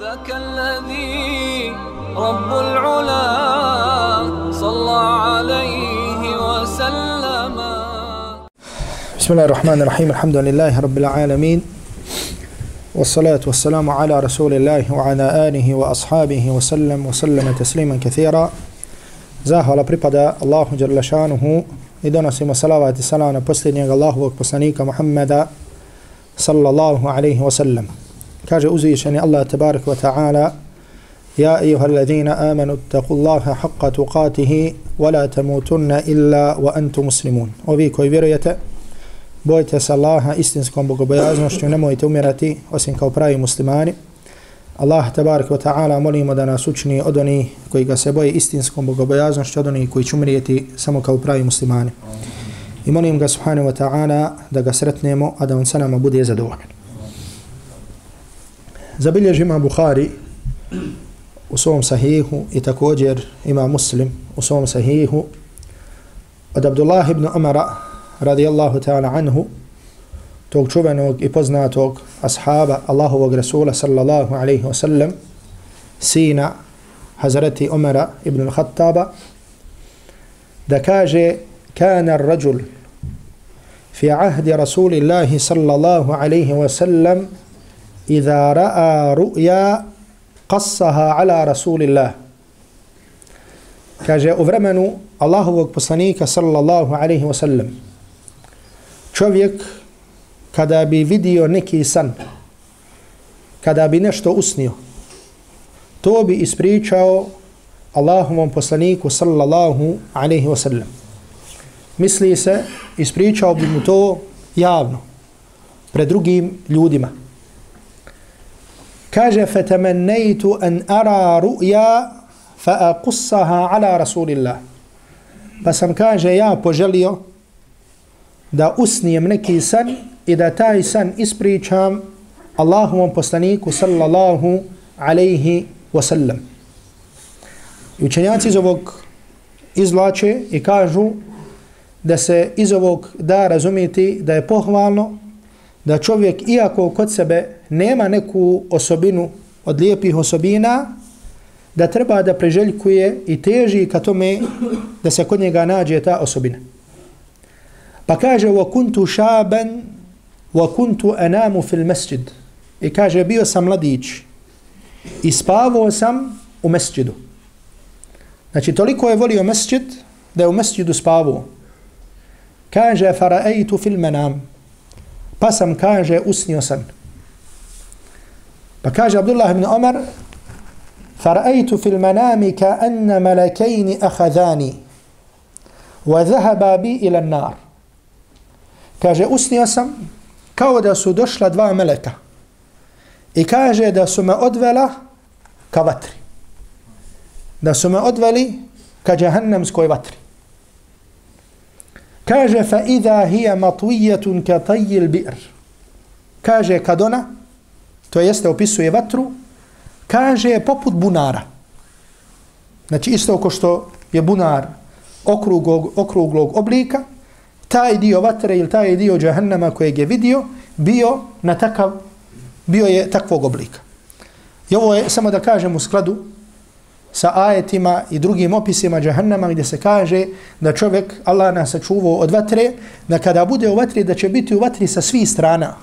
ذاك الذي رب العلا صلى عليه وسلم. بسم الله الرحمن الرحيم. الحمد لله رب العالمين. والصلاة والسلام على رسول الله وعلى آله وأصحابه وسلم وسلم تسليما كثيرا. Zahvala pripada Đerle Šanuhu i donosimo salavat i salam na posljednjeg Allahovog poslanika Muhammeda sallallahu alaihi wa sallam. Kaže uzvišeni Allah tabarak wa ta'ala Ja ejuha alladhina amanu taku haqqa tuqatih wa la tamutunna illa wa antum muslimun. Ovi koji vjerujete, bojte se Allaha istinskom bogobojaznošću, nemojte umirati osim kao pravi muslimani. Allah tabarak wa ta'ala molimo da nas učini od onih koji ga se boje istinskom bogobojaznošću, od onih koji će umrijeti samo kao pravi muslimani. I molim ga subhanahu wa ta'ala da ga sretnemo, a da on sa nama bude zadovoljan. Zabilježi ima Bukhari u svom sahihu i također ima Muslim u svom sahihu od Abdullah ibn Amara radijallahu ta'ala anhu tog čuvenog i poznatog ashaba Allahovog Rasula sallallahu alaihi wasallam sina Hazreti Umara ibn al-Khattaba da kaže kana rajul fi ahdi Rasulillahi sallallahu alaihi wasallam sallam Iza ra'a ru'ja qassaha ala rasulillah. Kaže, u vremenu Allahovog poslanika sallallahu alaihi wa sallam, Čovjek, kada bi vidio neki san, kada bi nešto usnio, to bi ispričao Allahovom poslaniku sallallahu alaihi wasallam. Misli se, ispričao bi mu to javno, pred drugim ljudima kaže fetemennejtu an ara ru'ya fa aqussaha ala rasulillah pa sam kaže ja poželio da usnijem neki san i da taj san ispričam Allahovom poslaniku sallallahu alaihi wasallam. I učenjaci iz ovog izvlače i kažu da se iz ovog da razumijeti da je pohvalno da čovjek, iako kod sebe nema neku osobinu od lijepih osobina, da treba da preželjkuje i teži ka tome da se kod njega nađe ta osobina. Pa kaže, wa kuntu šaban, wa kuntu anamu fil masjid. I kaže, bio sam mladić i spavao sam u mesjidu. Znači, toliko je volio mesjid da je u mesjidu spavao. Kaže, faraeitu fil manam. Pa sam, kaže, usnio sam. Pa kaže Abdullah ibn Omar, فَرَأَيْتُ fil الْمَنَامِ كَأَنَّ anna أَخَذَانِ وَذَهَبَا wa إِلَى bi ila nar. Kaže, usnio sam kao da su došla dva meleka. I kaže da su me odvela ka vatri. Da su me odveli ka džahannamskoj vatri. Kaže, fa idha hija matuijetun ka tajil bir. Kaže, kad ona, to jeste opisuje vatru, kaže, poput bunara. Znači, isto ko što je bunar okruglog, okruglog oblika, taj dio vatre ili taj dio džahannama kojeg je vidio, bio na takav, bio je takvog oblika. I ovo je, samo da kažem u skladu sa ajetima i drugim opisima džahannama gdje se kaže da čovjek, Allah nas sačuvao od vatre, da kada bude u vatri, da će biti u vatri sa svih strana.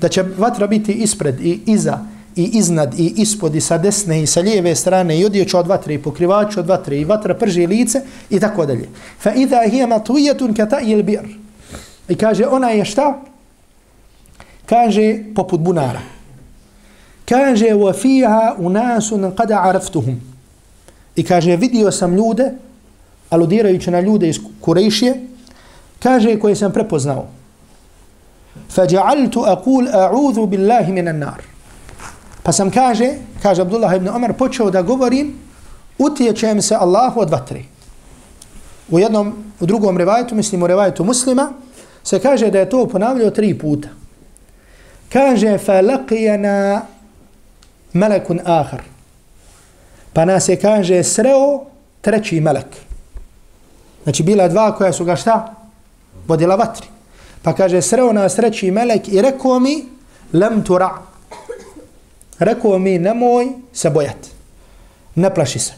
Da će vatra biti ispred i iza i iznad i ispod i sa desne i sa lijeve strane i odjeć od vatre i pokrivač od vatre i vatra prži lice i tako dalje. Fa idha hiya matwiyatun ka ta'il bir. I kaže ona je šta? Kaže poput bunara. Kaže wa fiha unasun qad araftuhum. I kaže vidio sam ljude aludirajući na ljude iz Kurejšije kaže koje sam prepoznao. Faja'altu aqul a'udhu billahi minan nar. Pa sam kaže, kaže Abdullah ibn Omer, počeo da govorim, utječem se Allahu od vatre. U jednom, u drugom revajetu, mislim u revajetu muslima, se kaže da je to ponavljao tri puta. Kaže, fa laqijana malakun ahar. Pa nas je, kaže, sreo treći melek. Znači, bila dva koja su ga šta? Vodila vatri. Pa kaže, sreo nas treći melek i rekao mi, lem tu ra' rekao mi nemoj se bojati. Ne plaši se.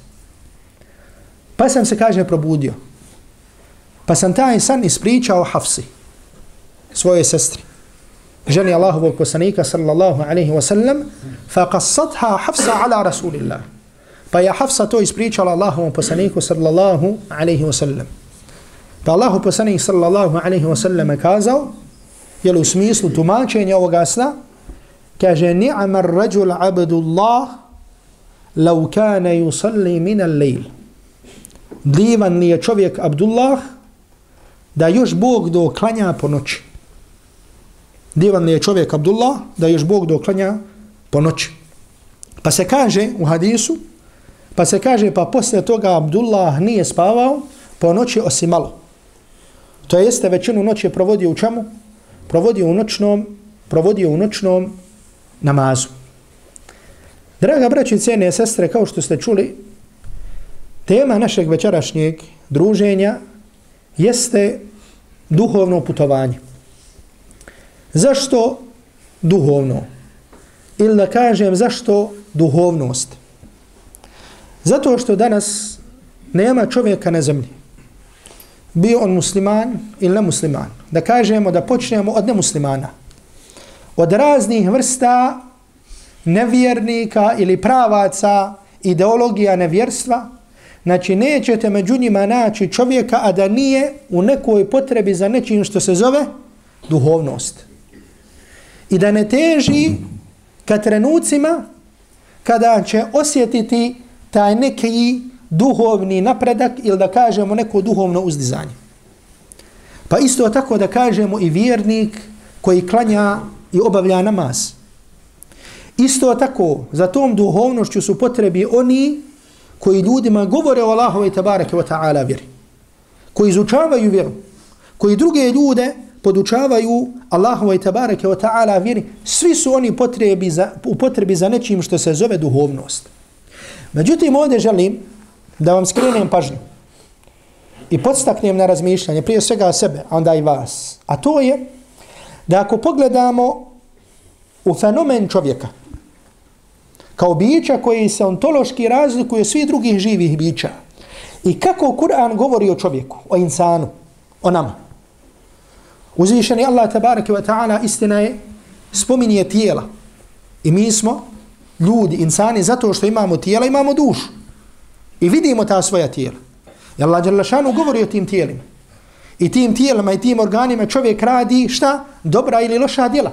Pa sam se, kaže, probudio. Pa sam taj san ispričao Hafsi, svojoj sestri, ženi Allahovog poslanika, sallallahu alaihi wa sallam, fa qassatha Hafsa ala Rasulillah. Pa je Hafsa to ispričala Allahovom poslaniku, sallallahu alaihi wa sallam. Pa Allahu poslanik, sallallahu alaihi wa sallam, kazao, jel u smislu tumačenja ovoga sna, kaže, ni'amar rađul abdullah, lau kane yusalli min al-lejl. Divan li je čovjek Abdullah, da još Bog doklanja po noći. Divan li je čovjek Abdullah, da još Bog doklanja po noći. Pa se kaže u hadisu, pa se kaže, pa posle toga Abdullah nije spavao po noći osim malo. To jeste većinu noći provodio u čemu? Provodio u noćnom, provodio u noćnom namazu. Draga braći i cijene sestre, kao što ste čuli, tema našeg večerašnjeg druženja jeste duhovno putovanje. Zašto duhovno? Ili da kažem zašto duhovnost? Zato što danas nema čovjeka na zemlji. Bio on musliman ili ne musliman. Da kažemo da počnemo od nemuslimana. Od raznih vrsta nevjernika ili pravaca ideologija nevjerstva, znači nećete među njima naći čovjeka, a da nije u nekoj potrebi za nečim što se zove duhovnost. I da ne teži ka trenucima kada će osjetiti taj neki duhovni napredak ili da kažemo neko duhovno uzdizanje. Pa isto tako da kažemo i vjernik koji klanja i obavlja namaz. Isto tako, za tom duhovnošću su potrebi oni koji ljudima govore o Allahove i tabarake wa ta'ala vjeri. Koji izučavaju vjeru. Koji druge ljude podučavaju Allahove i tabarake wa ta'ala vjeri. Svi su oni potrebi za, u potrebi za nečim što se zove duhovnost. Međutim, ovdje želim da vam skrenem pažnju i podstaknem na razmišljanje, prije svega sebe, a onda i vas. A to je da ako pogledamo u fenomen čovjeka, kao bića koji se ontološki razlikuje svi drugih živih bića. I kako Kur'an govori o čovjeku, o insanu, o nama. Uzvišeni Allah tabaraka wa ta'ala istina je spominje tijela. I mi smo ljudi, insani, zato što imamo tijela, imamo dušu. I vidimo ta svoja tijela. I Allah Đalašanu govori o tim tijelima. I tim tijelima i tim organima čovjek radi šta? Dobra ili loša djela.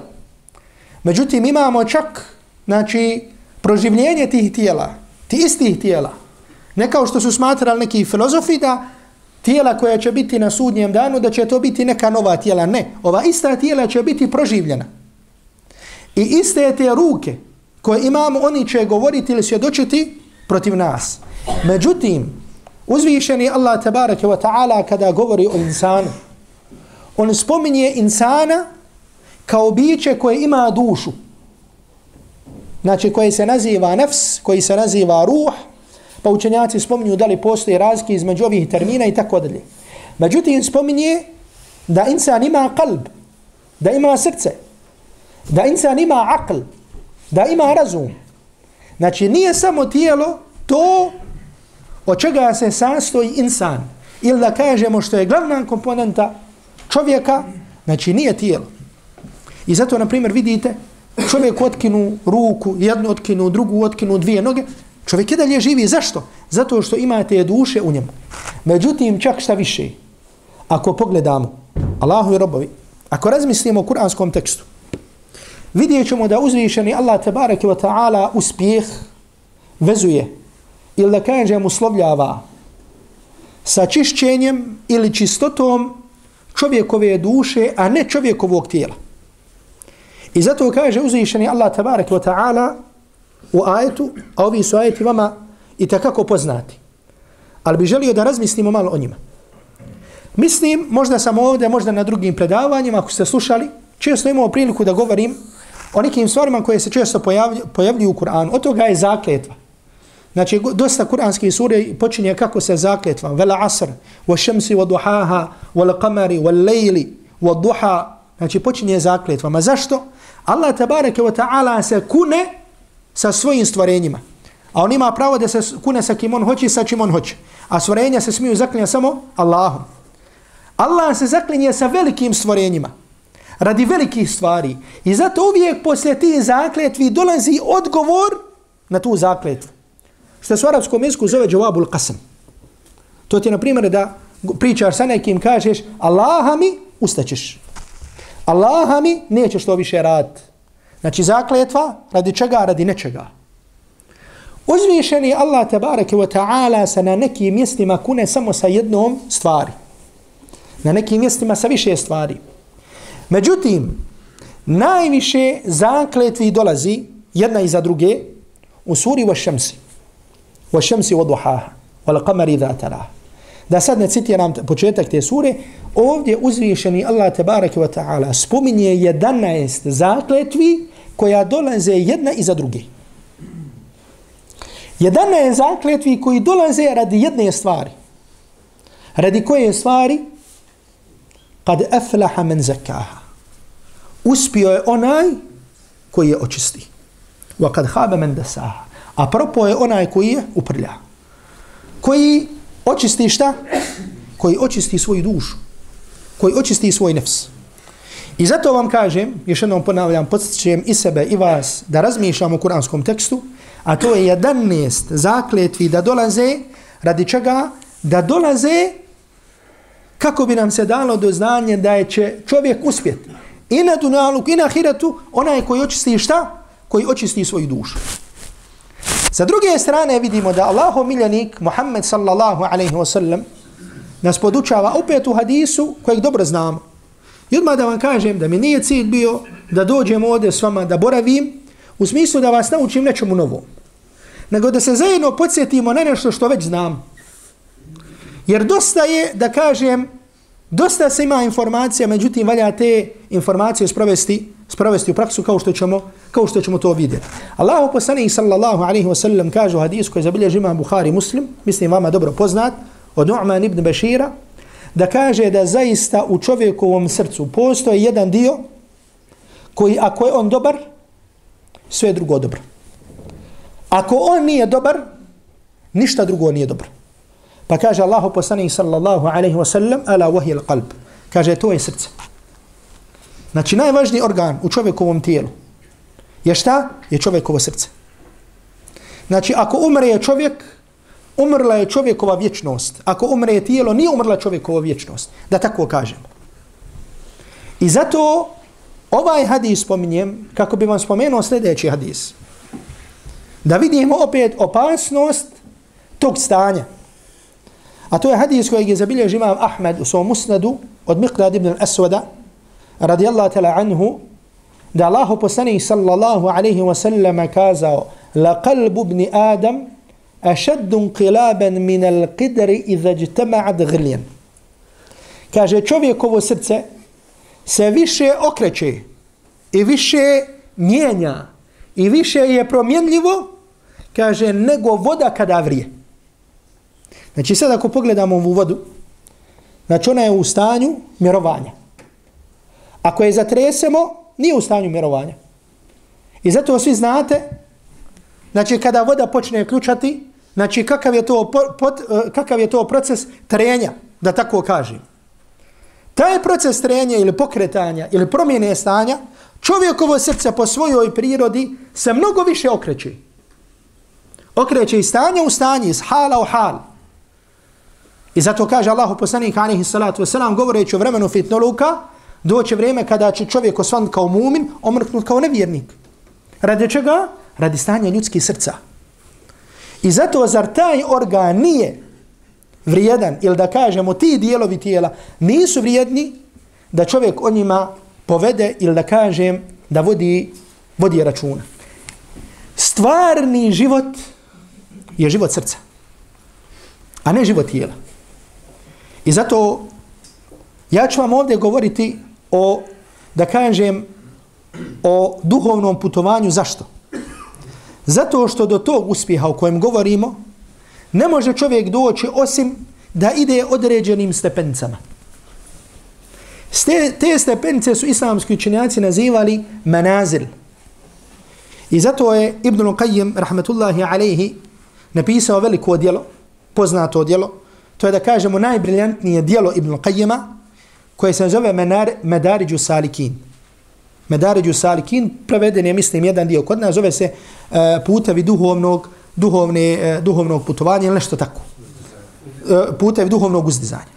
Međutim, imamo čak, znači, proživljenje tih tijela, ti istih tijela, ne kao što su smatrali neki filozofi da tijela koja će biti na sudnjem danu, da će to biti neka nova tijela. Ne, ova ista tijela će biti proživljena. I iste te ruke koje imamo, oni će govoriti ili svjedočiti protiv nas. Međutim, uzvišeni Allah tabaraka wa ta'ala kada govori o insanu, on spominje insana kao biće koje ima dušu znači koji se naziva nefs, koji se naziva ruh, pa učenjaci spominju da li postoje razlike između ovih termina i tako dalje. Međutim, spominje da insan ima kalb, da ima srce, da insan ima akl, da ima razum. Znači, nije samo tijelo to od čega se sastoji insan. Ili da kažemo što je glavna komponenta čovjeka, znači nije tijelo. I zato, na primjer, vidite, čovjek otkinu ruku, jednu otkinu, drugu otkinu, dvije noge, čovjek je dalje živi. Zašto? Zato što imate duše u njemu. Međutim, čak šta više, ako pogledamo, Allahu i robovi, ako razmislimo o kuranskom tekstu, vidjet ćemo da uzvišeni Allah tabaraka wa ta'ala uspjeh vezuje ili da kažem uslovljava sa čišćenjem ili čistotom čovjekove duše, a ne čovjekovog tijela. I zato kaže uzvišeni Allah tabarak wa ta'ala u ajetu, a ovi su ajeti vama i takako poznati. Ali bi želio da razmislimo malo o njima. Mislim, možda sam ovdje, možda na drugim predavanjima, ako ste slušali, često imamo priliku da govorim o nekim stvarima koje se često pojavljuju, pojavljuju u Kur'anu. Od toga je zakletva. Znači, dosta kuranskih sura počinje kako se zakletva. Vela asr, wa šemsi, wa duhaha, wa qamari, wa lejli, wa duha. Znači, počinje zakletvama. Zašto? Allah tabareke wa ta'ala se kune sa svojim stvorenjima. A on ima pravo da se kune sa kim on hoće i sa čim on hoće. A stvorenja se smiju zaklinjati samo Allahom. Allah se zaklinje sa velikim stvorenjima. Radi velikih stvari. I zato uvijek poslije tih zakletvi dolazi odgovor na tu zakletvu. Što se u arabskom jeziku zove džavabul qasam. To ti je na primjer da pričaš sa nekim, kažeš Allaha mi ustaćeš. Allaha mi nećeš to više rad. Znači zakletva radi čega, radi nečega. Uzvišeni Allah tabareke wa ta'ala se na nekim mjestima kune samo sa jednom stvari. Na nekim mjestima sa više stvari. Međutim, najviše zakletvi dolazi jedna iza druge u suri wa šemsi. Wa šemsi wa duhaha. Wa qamari dha talaha. Da sad ne citiram početak te sure, ovdje uzvišeni Allah tebareke wa ta'ala spominje 11 zakletvi koja dolaze jedna iza druge. 11 zakletvi koji dolaze radi jedne stvari. Radi koje stvari? Kad aflaha men zakaha. Uspio je onaj koji je očisti. Wa kad haba men dasaha. A propo je onaj koji je uprlja. Koji očisti šta? Koji očisti svoju dušu. Koji očisti svoj nefs. I zato vam kažem, još jednom ponavljam, podsjećujem i sebe i vas da razmišljamo o kuranskom tekstu, a to je 11 zakletvi da dolaze, radi čega? Da dolaze kako bi nam se dalo do znanja da je će čovjek uspjeti. I na dunalu, i na hiratu, onaj koji očisti šta? Koji očisti svoju dušu. Sa druge strane vidimo da Allahu miljenik Muhammed sallallahu alaihi wasallam nas podučava opet u hadisu kojeg dobro znamo. I odmah da vam kažem da mi nije cilj bio da dođem ovdje s vama da boravim u smislu da vas naučim nečemu novom. Nego da se zajedno podsjetimo na nešto što već znam. Jer dosta je da kažem, dosta se ima informacija, međutim valja te informacije sprovesti, sprovesti u praksu kao što ćemo, kao što ćemo to vidjeti. Allahu poslanih sallallahu alaihi wa sallam kaže u hadisu koji zabilježi ima Bukhari muslim, mislim vama dobro poznat, od Nu'man ibn Bashira, da kaže da zaista u čovjekovom srcu postoji jedan dio koji ako je on dobar, sve drugo dobro. Ako on nije dobar, ništa drugo nije dobro. Pa kaže Allahu poslanik sallallahu alaihi wa sallam, ala wahi al qalb. Kaže, to je srce. Znači, najvažniji organ u čovjekovom tijelu je šta? Je čovjekovo srce. Znači, ako umre je čovjek, umrla je čovjekova vječnost. Ako umre je tijelo, nije umrla čovjekova vječnost. Da tako kažem. I zato ovaj hadis spominjem, kako bi vam spomenuo sljedeći hadis. Da vidimo opet opasnost tog stanja. A to je hadis kojeg je zabilje živam Ahmed u svom musnadu od Miqdad ibn Aswada radijallahu tala anhu da Allaho poslani sallallahu alaihi wa sallama kazao la kalbu ibn Adam ašeddu nqilaban min al qidri iza jtama'ad ghlijan. Kaže čovjekovo srce se više okreće i više mijenja i više je promjenljivo kaže nego voda kada vrije znači sad ako pogledamo ovu vodu znači ona je u stanju mirovanja ako je zatresemo nije u stanju mirovanja i zato svi znate znači kada voda počne ključati Znači, kakav je to, pot, e, kakav je to proces trenja, da tako kažem. Taj proces trenja ili pokretanja ili promjene stanja, čovjekovo srce po svojoj prirodi se mnogo više okreće. Okreće iz stanja u stanje, iz hala u hal. I zato kaže Allah poslanik alihi salatu wasalam, govoreći o vremenu fitnoluka, doće vrijeme kada će čovjek osvan kao mumin, omrknut kao nevjernik. Radi čega? Radi stanja ljudskih srca. I zato zar taj organ nije vrijedan ili da kažemo ti dijelovi tijela nisu vrijedni da čovjek o njima povede ili da kažem da vodi, vodi računa. Stvarni život je život srca, a ne život tijela. I zato ja ću vam ovdje govoriti o, da kažem, o duhovnom putovanju. Zašto? Zato što do tog uspjeha o kojem govorimo, ne može čovjek doći osim da ide određenim stepencama. Ste, te stepence su islamski učenjaci nazivali manazil. I zato je Ibn Qayyim, rahmetullahi alaihi, napisao veliko djelo, poznato djelo, to je da kažemo najbriljantnije djelo Ibn Qayyima, koje se zove Menar, Medariđu Salikin. Medariđu Salikin, preveden je, mislim, jedan dio kod nas, zove se uh, putevi duhovnog, duhovne, uh, duhovnog putovanja ili nešto tako. Uh, putevi duhovnog uzdizanja.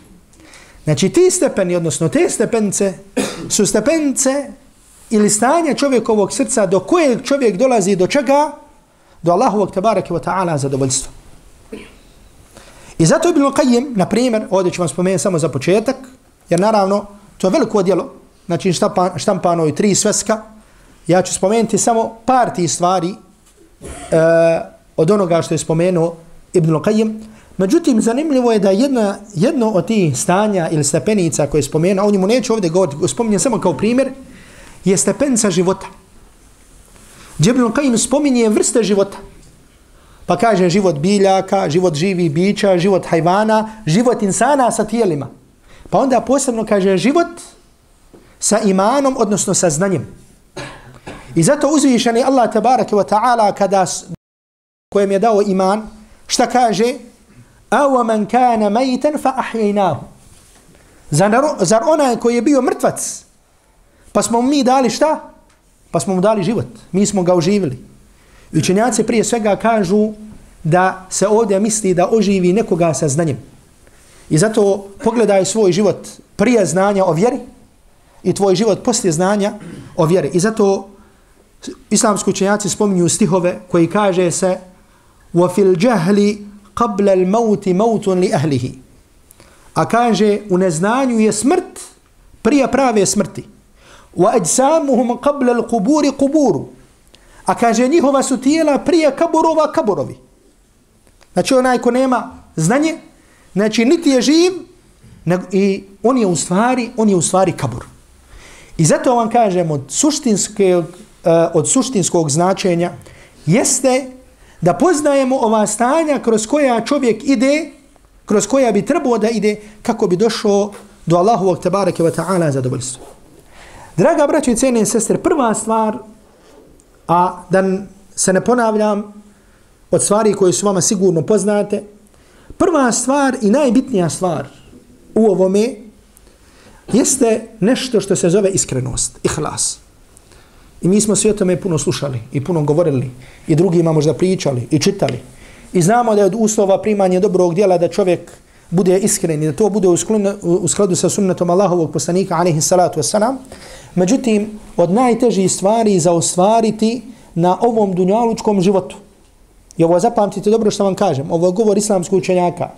Znači, ti stepeni, odnosno te stepence, su stepence ili stanja čovjekovog srca do kojeg čovjek dolazi do čega? Do Allahovog tabaraka wa ta'ala zadovoljstva. I zato je bilo Qayyim, na primjer, ovdje ću vam spomenuti samo za početak, jer naravno, to je veliko djelo, znači štampan, štampano i tri sveska, ja ću spomenuti samo par tih stvari e, od onoga što je spomenuo Ibn Qayyim. Međutim, zanimljivo je da jedna, jedno od tih stanja ili stepenica koje je spomenuo, a o njemu neću ovdje govoriti, spominjem samo kao primjer, je stepenca života. Ibn Qayyim spominje vrste života. Pa kaže život biljaka, život živi bića, život hajvana, život insana sa tijelima. Pa onda posebno kaže život sa imanom, odnosno sa znanjem. I zato uzvišeni Allah tabaraka wa ta'ala kada kojem je dao iman, šta kaže? Awa man kana majitan fa ahjajnahu. Zar, zar onaj koji je bio mrtvac, pa smo mi dali šta? Pa smo mu dali život. Mi smo ga oživili. Učenjaci prije svega kažu da se ovdje misli da oživi nekoga sa znanjem. I zato pogledaj svoj život prije znanja o vjeri i tvoj život poslije znanja o vjeri. I zato islamski učenjaci spominju stihove koji kaže se وَفِي الْجَهْلِ قَبْلَ الْمَوْتِ مَوْتٌ لِأَهْلِهِ A kaže u neznanju je smrt prije prave smrti. وَأَجْسَامُهُمْ قَبْلَ الْقُبُورِ قُبُورُ A kaže njihova su tijela prije kaburova kaburovi. Znači onaj ko nema znanje, znači niti je živ, nego, i on je u stvari, on je u stvari kabur. I zato vam kažem od suštinskog, uh, od suštinskog značenja jeste da poznajemo ova stanja kroz koja čovjek ide, kroz koja bi trebao da ide kako bi došao do Allahovog tabarake wa ta'ala zadovoljstva. Draga braćo i cijene sestre, prva stvar, a da se ne ponavljam, od stvari koje su vama sigurno poznate, prva stvar i najbitnija stvar u ovome jeste nešto što se zove iskrenost, ihlas. I mi smo sve tome puno slušali i puno govorili i drugima možda pričali i čitali. I znamo da je od uslova primanja dobrog dijela da čovjek bude iskren i da to bude u skladu sa sunnetom Allahovog poslanika alaihi salatu wasalam. Međutim, od najtežih stvari za ostvariti na ovom dunjalučkom životu. I ovo zapamtite dobro što vam kažem. Ovo je govor islamskog učenjaka.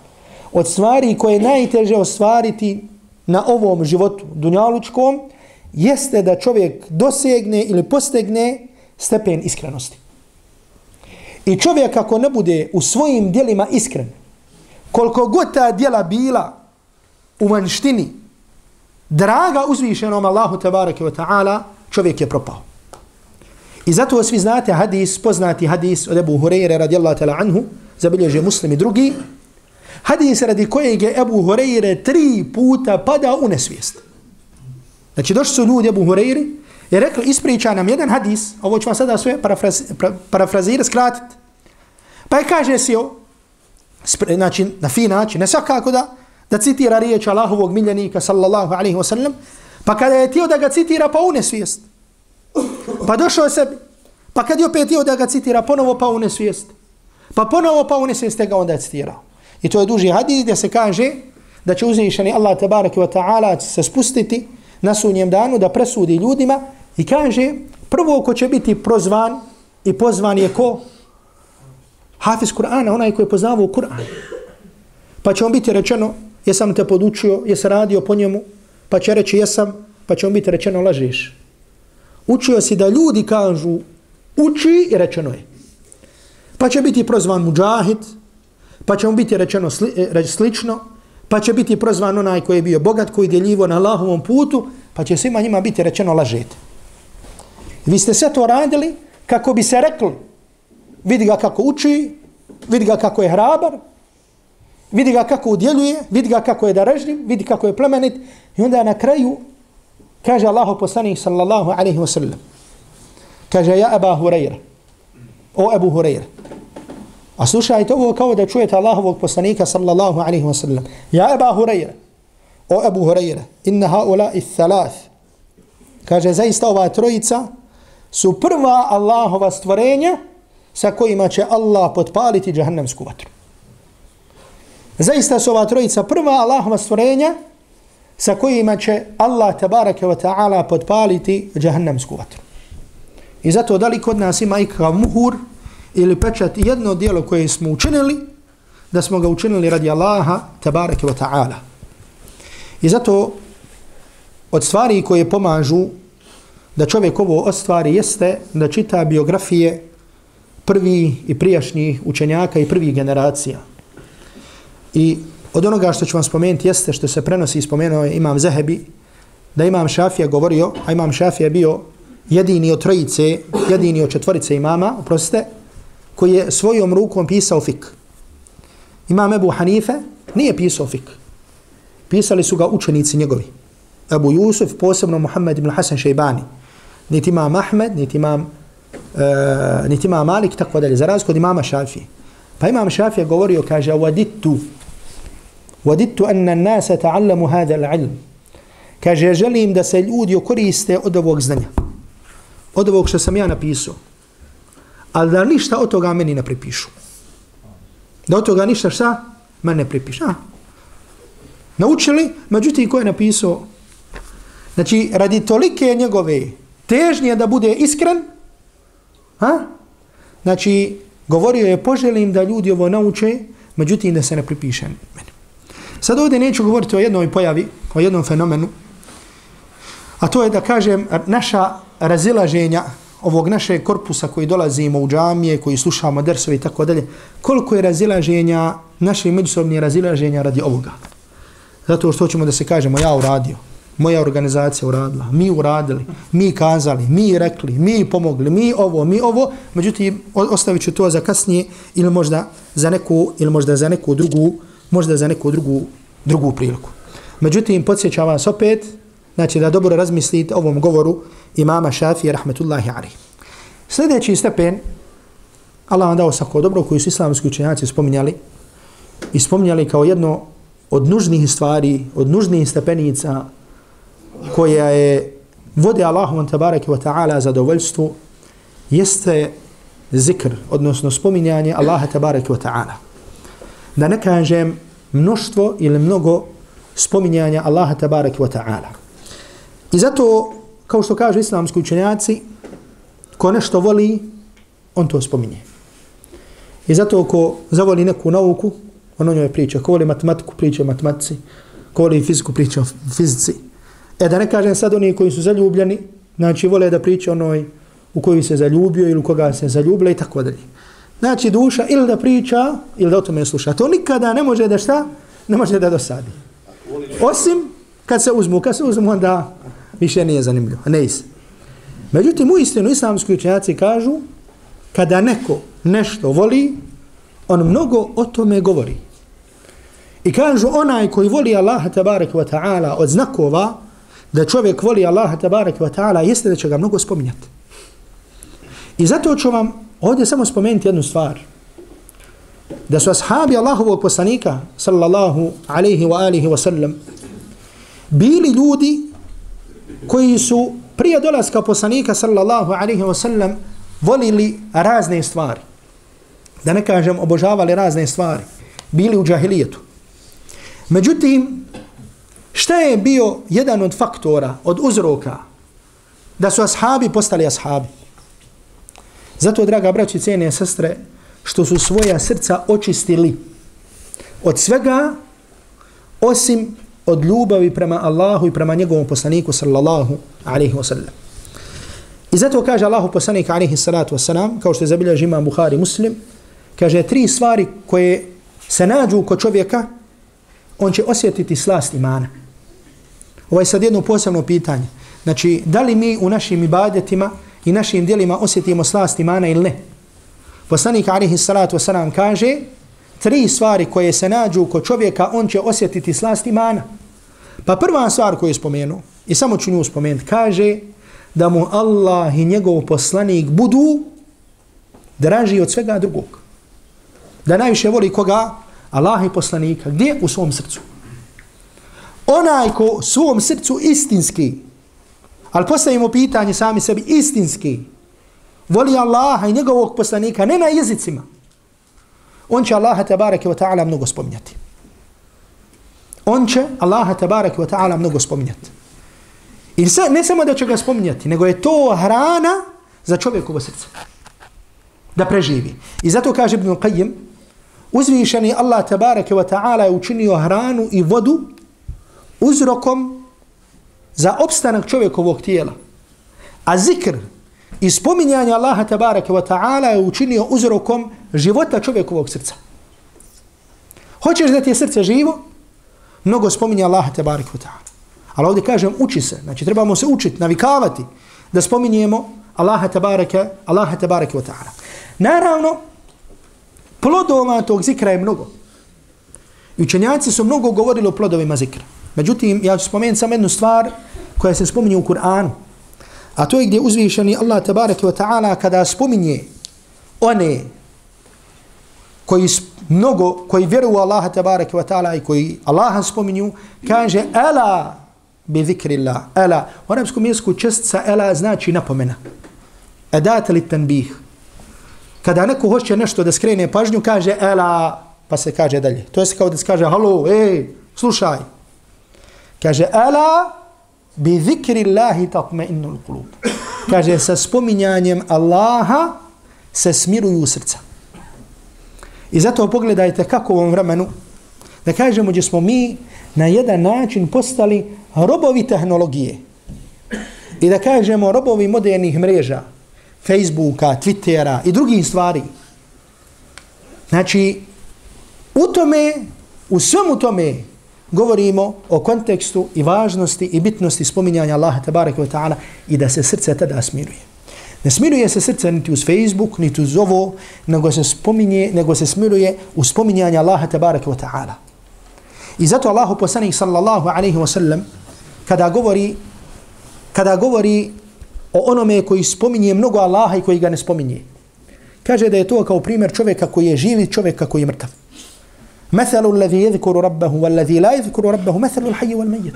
Od stvari koje je najteže ostvariti na ovom životu dunjalučkom jeste da čovjek dosegne ili postegne stepen iskrenosti. I čovjek ako ne bude u svojim dijelima iskren, koliko god ta djela bila u vanštini, draga uzvišenom Allahu tabaraka wa ta'ala, čovjek je propao. I zato svi znate hadis, poznati hadis od Ebu Hureyre radijallahu ta'ala anhu, zabilježe muslimi drugi, hadis radi kojeg je Ebu Hureyre tri puta pada u nesvijest. Znači došli su ljudi Ebu Hureyri i rekli, ispriča nam jedan hadis, ovo ću vam sada sve parafraz, pra, parafrazirati, skratiti. Pa je kaže si o, znači na fin način, ne svakako da, da citira riječ Allahovog miljenika sallallahu alaihi wa sallam, pa kada je tio da ga citira pa une svijest. Pa došao sebi. Pa kad je opet tio da ga citira, ponovo pa une svijest. Pa ponovo pa une svijest, ga onda je citirao. I to je duži hadis gdje se kaže da će uzvišeni Allah tabaraki wa ta'ala se spustiti na sunjem danu da presudi ljudima i kaže prvo ko će biti prozvan i pozvan je ko? Hafiz Kur'ana, onaj koji je poznavao Kur'an. Pa će on biti rečeno, jesam te podučio, jesam radio po njemu, pa će reći jesam, pa će on biti rečeno lažeš. učio si da ljudi kažu uči i rečeno je. Pa će biti prozvan muđahid, pa će mu biti rečeno sli, e, reč slično, pa će biti prozvan onaj koji je bio bogat, koji je djeljivo na Allahovom putu, pa će svima njima biti rečeno lažete. Vi ste sve to radili kako bi se rekli, vidi ga kako uči, vidi ga kako je hrabar, vidi ga kako udjeluje, vidi ga kako je darežljiv, vidi kako je plemenit i onda na kraju Kaže Allahu poslanik sallallahu alaihi wa sallam. Kaže ja Aba Hurajra. o Ebu Hurajra. A slušajte ovo kao da čujete Allahovog poslanika sallallahu alaihi wa sallam. Ja Aba Hurajra. o Ebu Hurajra. inna haula i thalath. Kaže, zaista ova trojica su prva Allahova stvorenja sa kojima će Allah potpaliti džahannamsku vatru. Zaista su ova trojica prva Allahova stvorenja sa kojima će Allah tabaraka wa ta'ala potpaliti džahannamsku vatru. I zato da li kod nas ima ikakav muhur ili pečat jedno dijelo koje smo učinili, da smo ga učinili radi Allaha tabaraka wa ta'ala. I zato od stvari koje pomažu da čovjek ovo ostvari jeste da čita biografije prvi i prijašnjih učenjaka i prvih generacija. I od onoga što ću vam spomenuti jeste što se prenosi i spomenuo je Imam Zahebi, da Imam Šafija govorio, a Imam Šafija bio jedini od trojice, jedini od četvorice imama, oprostite, koji je svojom rukom pisao fik. Imam Ebu Hanife nije pisao fik. Pisali su ga učenici njegovi. Ebu Jusuf, posebno Muhammed ibn Hasan Šejbani. Niti imam Ahmed, niti imam, uh, niti ima Malik, tako dalje, za razliku od imama Šafije. Pa imam Šafija govorio, kaže, waditu, waditu anna nasa ta'allamu hada l'ilm. Kaže, želim da se ljudi koriste od ovog znanja. Od ovog što sam ja napisao. Ali da ništa od toga meni ne pripišu. Da od toga ništa šta? Mene ne pripišu. A? Naučili, međutim, ko je napisao? Znači, radi tolike njegove težnje da bude iskren, ha? znači, govorio je, poželim da ljudi ovo nauče, međutim, da se ne pripiše meni. Sad ovdje neću govoriti o jednoj pojavi, o jednom fenomenu, a to je da kažem, naša razilaženja ovog naše korpusa koji dolazimo u džamije, koji slušamo dersove i tako dalje, koliko je razilaženja, naše međusobne razilaženja radi ovoga. Zato što hoćemo da se kažemo, ja uradio, moja organizacija uradila, mi uradili, mi kazali, mi rekli, mi pomogli, mi ovo, mi ovo, međutim, ostavit ću to za kasnije ili možda za neku, ili možda za neku drugu, možda za neku drugu, drugu priliku. Međutim, podsjećam vas opet, znači da dobro razmislite ovom govoru imama Šafije, rahmetullahi alihi. Sljedeći stepen, Allah vam dao sako dobro koju su islamski učenjaci spominjali i spominjali kao jedno od nužnih stvari, od nužnih stepenica koja je vode Allahom tabaraki wa ta'ala zadovoljstvu jeste zikr, odnosno spominjanje Allaha tabaraki wa ta'ala. Da ne kažem mnoštvo ili mnogo spominjanja Allaha tabaraki wa ta'ala. I zato, kao što kažu islamski učenjaci, ko nešto voli, on to spominje. I zato ko zavoli neku nauku, on o njoj priča. Ko voli matematiku, priča o matematici. Ko voli fiziku, priča o fizici. E da ne kažem sad oni koji su zaljubljeni, znači vole da priča onoj u koji se zaljubio ili u koga se zaljubila i tako dalje. Znači duša ili da priča ili da o tome sluša. To nikada ne može da šta? Ne može da dosadi. Osim kad se uzmu, kad se uzmu onda više nije zanimljivo. Ne is. Međutim, u istinu islamski učenjaci kažu kada neko nešto voli, on mnogo o tome govori. I kažu onaj koji voli Allaha tabaraka wa ta'ala od znakova da čovjek voli Allaha tabaraka wa ta'ala jeste da će ga mnogo spominjati. I zato ću vam ovdje samo spomenuti jednu stvar. Da su ashabi Allahovog poslanika sallallahu alaihi wa alihi wa sallam bili ljudi koji su prije dolaska poslanika sallallahu alaihi wa sallam volili razne stvari. Da ne kažem obožavali razne stvari. Bili u džahilijetu. Međutim, šta je bio jedan od faktora, od uzroka, da su ashabi postali ashabi? Zato, draga braći, cijene sestre, što su svoja srca očistili od svega, osim od ljubavi prema Allahu i prema njegovom poslaniku, sallallahu alaihi wa sallam. I zato kaže Allahu poslanik, alaihi salatu wasalam, kao što je zabilježi imam Bukhari muslim, kaže tri stvari koje se nađu kod čovjeka, on će osjetiti slast imana. Ovo je sad jedno posebno pitanje. Znači, da li mi u našim ibadetima i našim dijelima osjetimo slast imana ili ne? Poslanik alihi salatu wasalam kaže tri stvari koje se nađu kod čovjeka, on će osjetiti slast imana. Pa prva stvar koju je spomenuo, i samo ću nju spomenuti, kaže da mu Allah i njegov poslanik budu draži od svega drugog. Da najviše voli koga? Allah i poslanika. Gdje? U svom srcu. Onaj ko svom srcu istinski, ali postavimo pitanje sami sebi, istinski, voli Allaha i njegovog poslanika, ne na jezicima, on će Allaha tabareke wa ta'ala mnogo spominjati. On će Allaha tabareke wa ta'ala mnogo spominjati. I ne samo da će ga spominjati, nego je to hrana za čovjekovo srce. Da preživi. I zato kaže Ibn Qayyim, uzvišeni Allah tabareke wa ta'ala je učinio hranu i vodu uzrokom za opstanak čovjekovog tijela. A zikr i spominjanje Allaha tabaraka wa ta'ala je učinio uzrokom života čovjekovog srca. Hoćeš da ti je srce živo? Mnogo spominje Allaha tabaraka wa ta'ala. Ali ovdje kažem uči se. Znači trebamo se učiti, navikavati da spominjemo Allaha tabaraka, Allaha tabaraka wa ta'ala. Naravno, plodova tog zikra je mnogo. I učenjaci su mnogo govorili o plodovima zikra. Međutim, ja ću spomenuti samo jednu stvar koja se spominje u Kur'anu. A to je gdje uzvišeni Allah tabaraka wa ta'ala kada spominje one koji mnogo, koji vjeruju Allaha tabaraka wa ta'ala i koji Allaha spominju, kaže Ela bi zikri Allah. Ela. U arabskom jesku čestca Ela znači napomena. Edat li tanbih. Kada neko hoće nešto da skrene pažnju, kaže Ela, pa se kaže dalje. To je kao da se kaže, halo, ej, slušaj. Kaže, ala bi zikri Allahi tatme innul kulub. Kaže, sa spominjanjem Allaha se smiruju srca. I zato pogledajte kako u ovom vremenu, da kažemo gdje smo mi na jedan način postali robovi tehnologije. I da kažemo robovi modernih mreža, Facebooka, Twittera i drugih stvari. Znači, u tome, u svemu tome, govorimo o kontekstu i važnosti i bitnosti spominjanja Allaha tabaraka wa ta'ala i da se srce tada smiruje. Ne smiruje se srce niti uz Facebook, niti uz ovo, nego se, spominje, nego se smiruje u spominjanja Allaha tabaraka wa ta'ala. I zato Allahu poslanik sallallahu alaihi wa sallam kada govori kada govori o onome koji spominje mnogo Allaha i koji ga ne spominje. Kaže da je to kao primjer čovjeka koji je živi, čovjeka koji je mrtav. Meselu ulazi jezikuru rabbehu, ulazi la jezikuru rabbehu, mesel ulhaji wal mejet.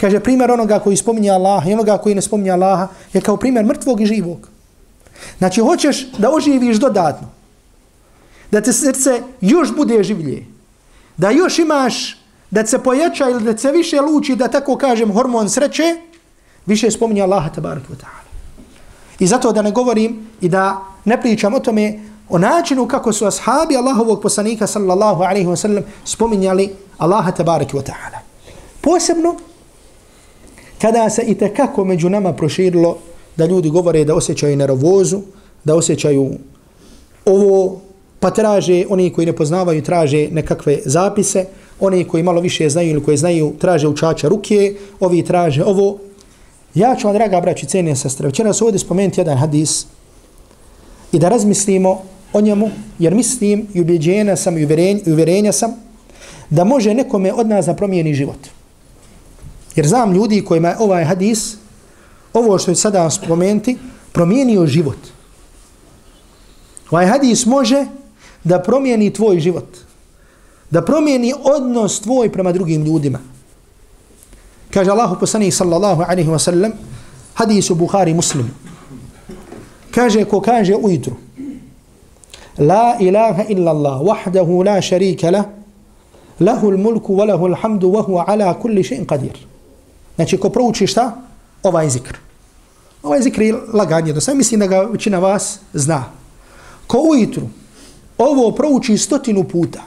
Kaže, primjer onoga koji spominje Allaha i onoga koji ne spominje Allaha je kao primjer mrtvog i živog. Znači, hoćeš da oživiš dodatno. Da te srce još bude življe. Da još imaš, da se pojača ili da se više luči, da tako kažem, hormon sreće, više spominje Allaha, tabaraka wa ta'ala. I zato da ne govorim i da ne pričam o tome, o načinu kako su ashabi Allahovog poslanika sallallahu alaihi wa sallam spominjali Allaha tabaraki wa ta'ala. Posebno kada se i tekako među nama proširilo da ljudi govore da osjećaju nervozu, da osjećaju ovo, pa traže, oni koji ne poznavaju traže nekakve zapise, oni koji malo više znaju ili koji znaju traže učača ruke, ovi traže ovo. Ja ću vam, draga braći, cijenije sestre, večeras ovdje spomenuti jedan hadis i da razmislimo o njemu, jer mislim i ubjeđena sam i uvjerenja sam da može nekome od nas da promijeni život. Jer znam ljudi kojima je ovaj hadis, ovo što je sada spomenuti, promijenio život. Ovaj hadis može da promijeni tvoj život. Da promijeni odnos tvoj prema drugim ljudima. Kaže Allahu poslanih sallallahu alaihi wa sallam, hadis u Bukhari muslim. Kaže ko kaže ujutru, لا إله إلا الله وحده la شريك له له الملك وله الحمد وهو ala kulli شيء qadir. znači ko prouči šta? Ovaj zikr. Ovaj zikr je laganje do sam mislim da ga većina vas zna. Ko ujutru ovo prouči stotinu puta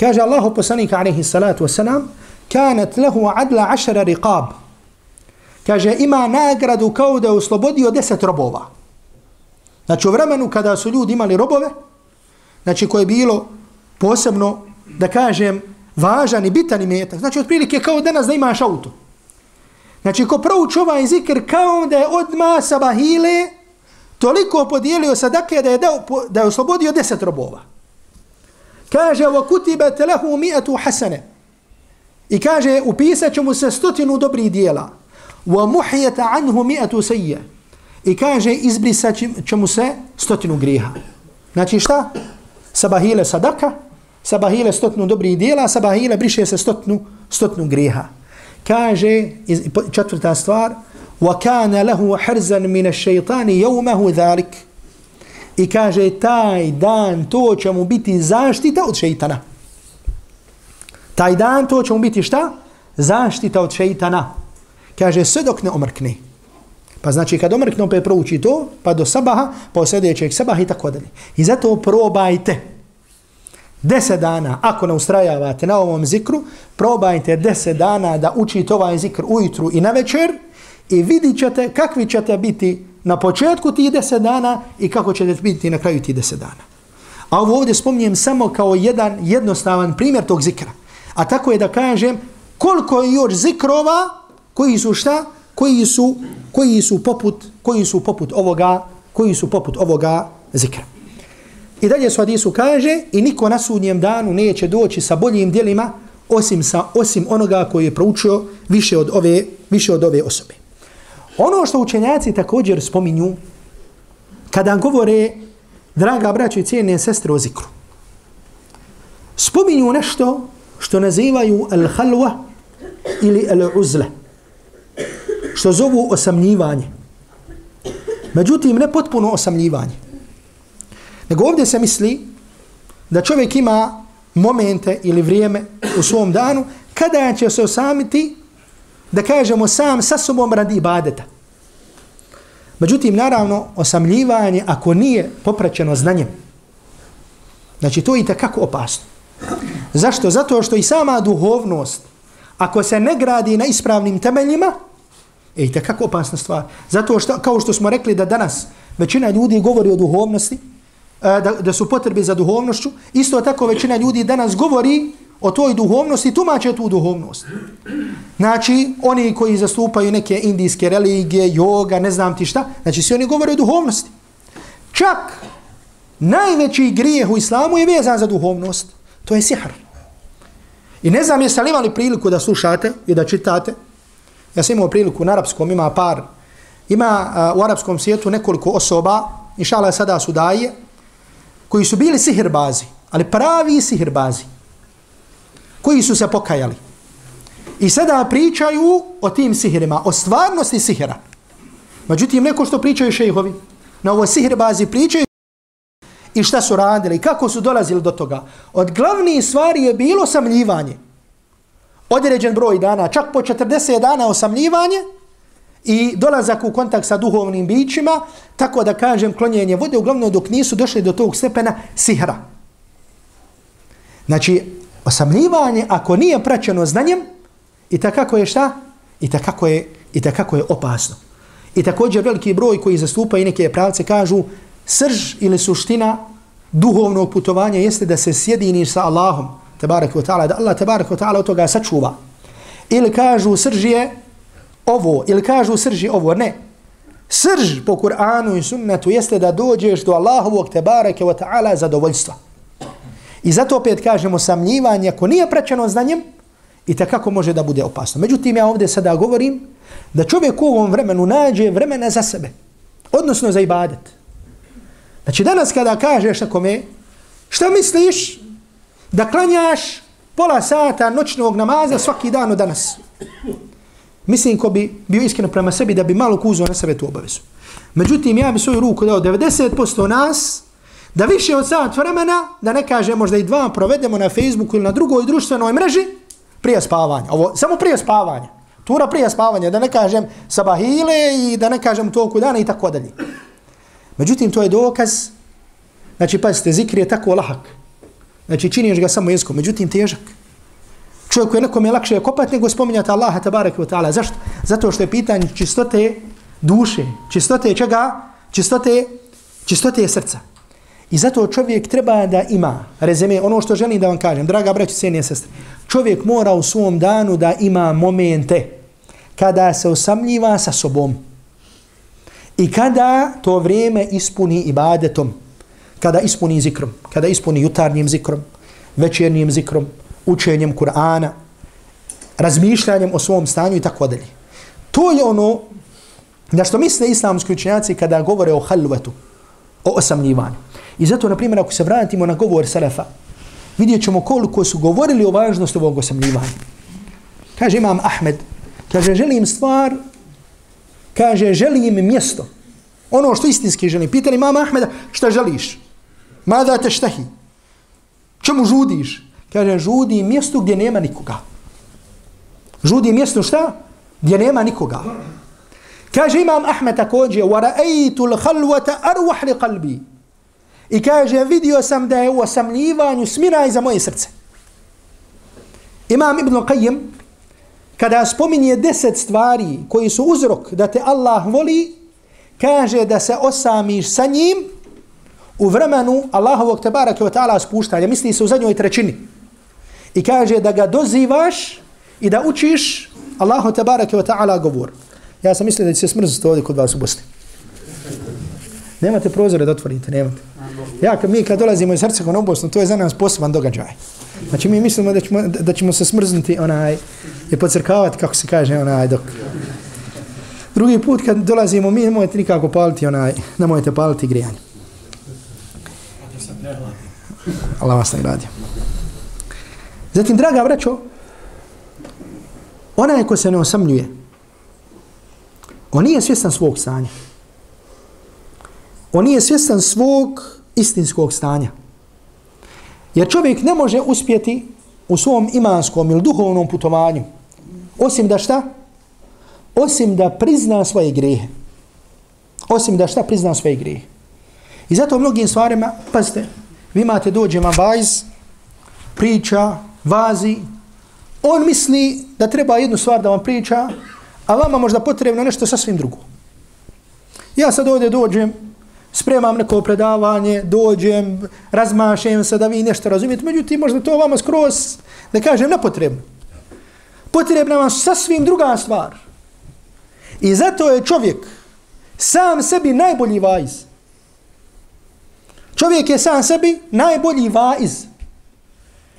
kaže Allahu poslanik alejhi salatu vesselam kanat lahu adla 10 riqab. Kaže ima nagradu kao da je oslobodio 10 robova. Znači u vremenu kada su ljudi imali robove, znači koje je bilo posebno, da kažem, važan i bitan imetak, znači otprilike kao danas da imaš auto. Znači ko prouči ovaj zikr kao da je od masa bahile toliko podijelio sadake da je, dao, da je oslobodio deset robova. Kaže, wa kutiba telehu mi'atu hasane. I kaže, upisat će mu se stotinu dobrih dijela. Wa muhijeta anhu mi'atu sejje i kaže izbrisat će mu se stotinu griha. Znači šta? Sabahile sadaka, sabahile stotinu dobrih dijela, sabahile briše se stotinu, stotinu griha. Kaže četvrta stvar, وَكَانَ لَهُ حَرْزًا مِنَ الشَّيْطَانِ يَوْمَهُ ذَلِكِ I kaže, taj dan, to će mu biti zaštita od šeitana. Taj dan, to će mu biti šta? Zaštita od šeitana. Kaže, sve dok ne omrkne. Pa znači, kad omrkne, opet prouči to, pa do sabaha, pa od sljedećeg sabaha i tako dalje. I zato probajte. Deset dana, ako ne ustrajavate na ovom zikru, probajte deset dana da učite ovaj zikr ujutru i na večer i vidit ćete kakvi ćete biti na početku tih deset dana i kako ćete biti na kraju tih deset dana. A ovo ovdje spominjem samo kao jedan jednostavan primjer tog zikra. A tako je da kažem koliko je još zikrova koji su šta? Koji su, koji su poput, koji su poput ovoga, koji su poput ovoga zikra. I dalje su hadisu kaže i niko na sudnjem danu neće doći sa boljim dijelima osim sa osim onoga koji je proučio više od ove više od ove osobe. Ono što učenjaci također spominju kada govore draga braćo i cijene sestre o zikru. Spominju nešto što nazivaju al-halwa ili al-uzla. Što zovu osamljivanje. Međutim, ne potpuno osamljivanje. Nego ovdje se misli da čovjek ima momente ili vrijeme u svom danu kada će se osamiti da kažemo sam sa sobom radi ibadeta. Međutim, naravno, osamljivanje ako nije popraćeno znanjem, znači to je i takako opasno. Zašto? Zato što i sama duhovnost, ako se ne gradi na ispravnim temeljima, E, i kako opasna stvar. Zato što, kao što smo rekli da danas većina ljudi govori o duhovnosti, e, da, da su potrebe za duhovnošću, isto tako većina ljudi danas govori o toj duhovnosti, tumače tu duhovnost. Znači, oni koji zastupaju neke indijske religije, yoga, ne znam ti šta, znači svi oni govore o duhovnosti. Čak najveći grijeh u islamu je vezan za duhovnost. To je sihr. I ne znam jeste li imali priliku da slušate i da čitate. Ja sam imao priliku na arapskom, ima par. Ima uh, u arapskom svijetu nekoliko osoba, inšala sada su daje, koji su bili sihirbazi, ali pravi sihirbazi koji su se pokajali. I sada pričaju o tim sihirima, o stvarnosti sihira. Međutim, neko što pričaju šejhovi, na ovo sihirbazi pričaju i šta su radili, kako su dolazili do toga. Od glavnih stvari je bilo samljivanje. Određen broj dana, čak po 40 dana osamljivanje i dolazak u kontakt sa duhovnim bićima, tako da kažem klonjenje vode, uglavnom dok nisu došli do tog stepena sihra. Znači, osamljivanje ako nije praćeno znanjem i takako je šta? I takako je, i takako je opasno. I također veliki broj koji zastupa i neke pravce kažu srž ili suština duhovnog putovanja jeste da se sjediniš sa Allahom tabarak wa ta'ala, da Allah tabarak wa ta'ala od toga sačuva. Ili kažu srž je ovo, ili kažu srž je ovo, ne. Srž po Kur'anu i sunnetu jeste da dođeš do Allahovog tabarak wa ta'ala zadovoljstva. I zato opet kažemo samljivanje, ako nije praćeno znanjem, i kako može da bude opasno. Međutim, ja ovdje sada govorim da čovjek u ovom vremenu nađe vremena za sebe, odnosno za ibadet. Znači, danas kada kažeš nekome, šta misliš da klanjaš pola sata noćnog namaza svaki dan od danas? Mislim ko bi bio iskreno prema sebi da bi malo kuzao na sebe tu obavezu. Međutim, ja bi svoju ruku dao 90% nas, da više od sat vremena, da ne kaže možda i dva, provedemo na Facebooku ili na drugoj društvenoj mreži, prije spavanja. Ovo, samo prije spavanja. Tura prije spavanja, da ne kažem sabahile i da ne kažem toku dana i tako dalje. Međutim, to je dokaz, znači, pazite, zikr je tako lahak. Znači, činiš ga samo jezikom, međutim, težak. Čovjek je nekom je lakše kopati nego spominjati Allaha tabaraka wa ta'ala. Zašto? Zato što je pitanje čistote duše, čistote čega? Čistote, čistote srca. I zato čovjek treba da ima, rezime, ono što želim da vam kažem, draga braći, cijenije sestre, čovjek mora u svom danu da ima momente kada se osamljiva sa sobom. I kada to vrijeme ispuni ibadetom, kada ispuni zikrom, kada ispuni jutarnjim zikrom, večernjim zikrom, učenjem Kur'ana, razmišljanjem o svom stanju i tako dalje. To je ono Na što misle islamski učenjaci kada govore o halvetu, o osamljivanju. I zato, na primjer, ako se vratimo na govor Selefa, vidjet ćemo koliko su govorili o važnosti ovog osamljivanja. Kaže imam Ahmed, kaže želim stvar, kaže želim mjesto. Ono što istinski želim. Pitali imam Ahmeda, šta želiš? Mada te štahi? Čemu žudiš? Kaže, žudi mjesto gdje nema nikoga. Žudi mjesto šta? Gdje nema nikoga. Kaže imam Ahmed također, وَرَأَيْتُ الْحَلْوَةَ أَرْوَحْ لِقَلْبِي I kaže, vidio sam da je u osamljivanju smira za moje srce. Imam Ibn Qayyim, kada spominje deset stvari koji su uzrok da te Allah voli, kaže da se osamiš sa njim u vremenu Allahovog tebarake wa ta'ala spuštanja, Misli se u zadnjoj trećini. I kaže da ga dozivaš i da učiš Allahu tebarake wa ta'ala govor. Ja sam mislio da će se smrziti ovdje kod vas u Bosni. Nemate prozore da otvorite, nemate. Ja, kad mi kad dolazimo iz Hercegovine u Bosnu, to je za nas poseban događaj. Znači mi mislimo da ćemo, da ćemo se smrznuti onaj, i pocrkavati, kako se kaže, onaj, dok... Drugi put kad dolazimo, mi nemojte nikako paliti onaj, nemojte paliti grijanje. Allah vas nagradio. Zatim, draga braćo, onaj ko se ne osamljuje, on nije svjestan svog stanja. On nije svjestan svog istinskog stanja. Jer čovjek ne može uspjeti u svom imanskom ili duhovnom putovanju, osim da šta? Osim da prizna svoje grehe. Osim da šta prizna svoje grehe. I zato u mnogim stvarima, pazite, vi imate dođe vam vajz, priča, vazi, on misli da treba jednu stvar da vam priča, a vama možda potrebno nešto sasvim drugo. Ja sad ovdje dođem, spremam neko predavanje, dođem, razmašem se da vi nešto razumijete, međutim možda to vama skroz, da kažem, nepotrebno. Potrebna vam sasvim druga stvar. I zato je čovjek sam sebi najbolji vajz. Čovjek je sam sebi najbolji vaiz.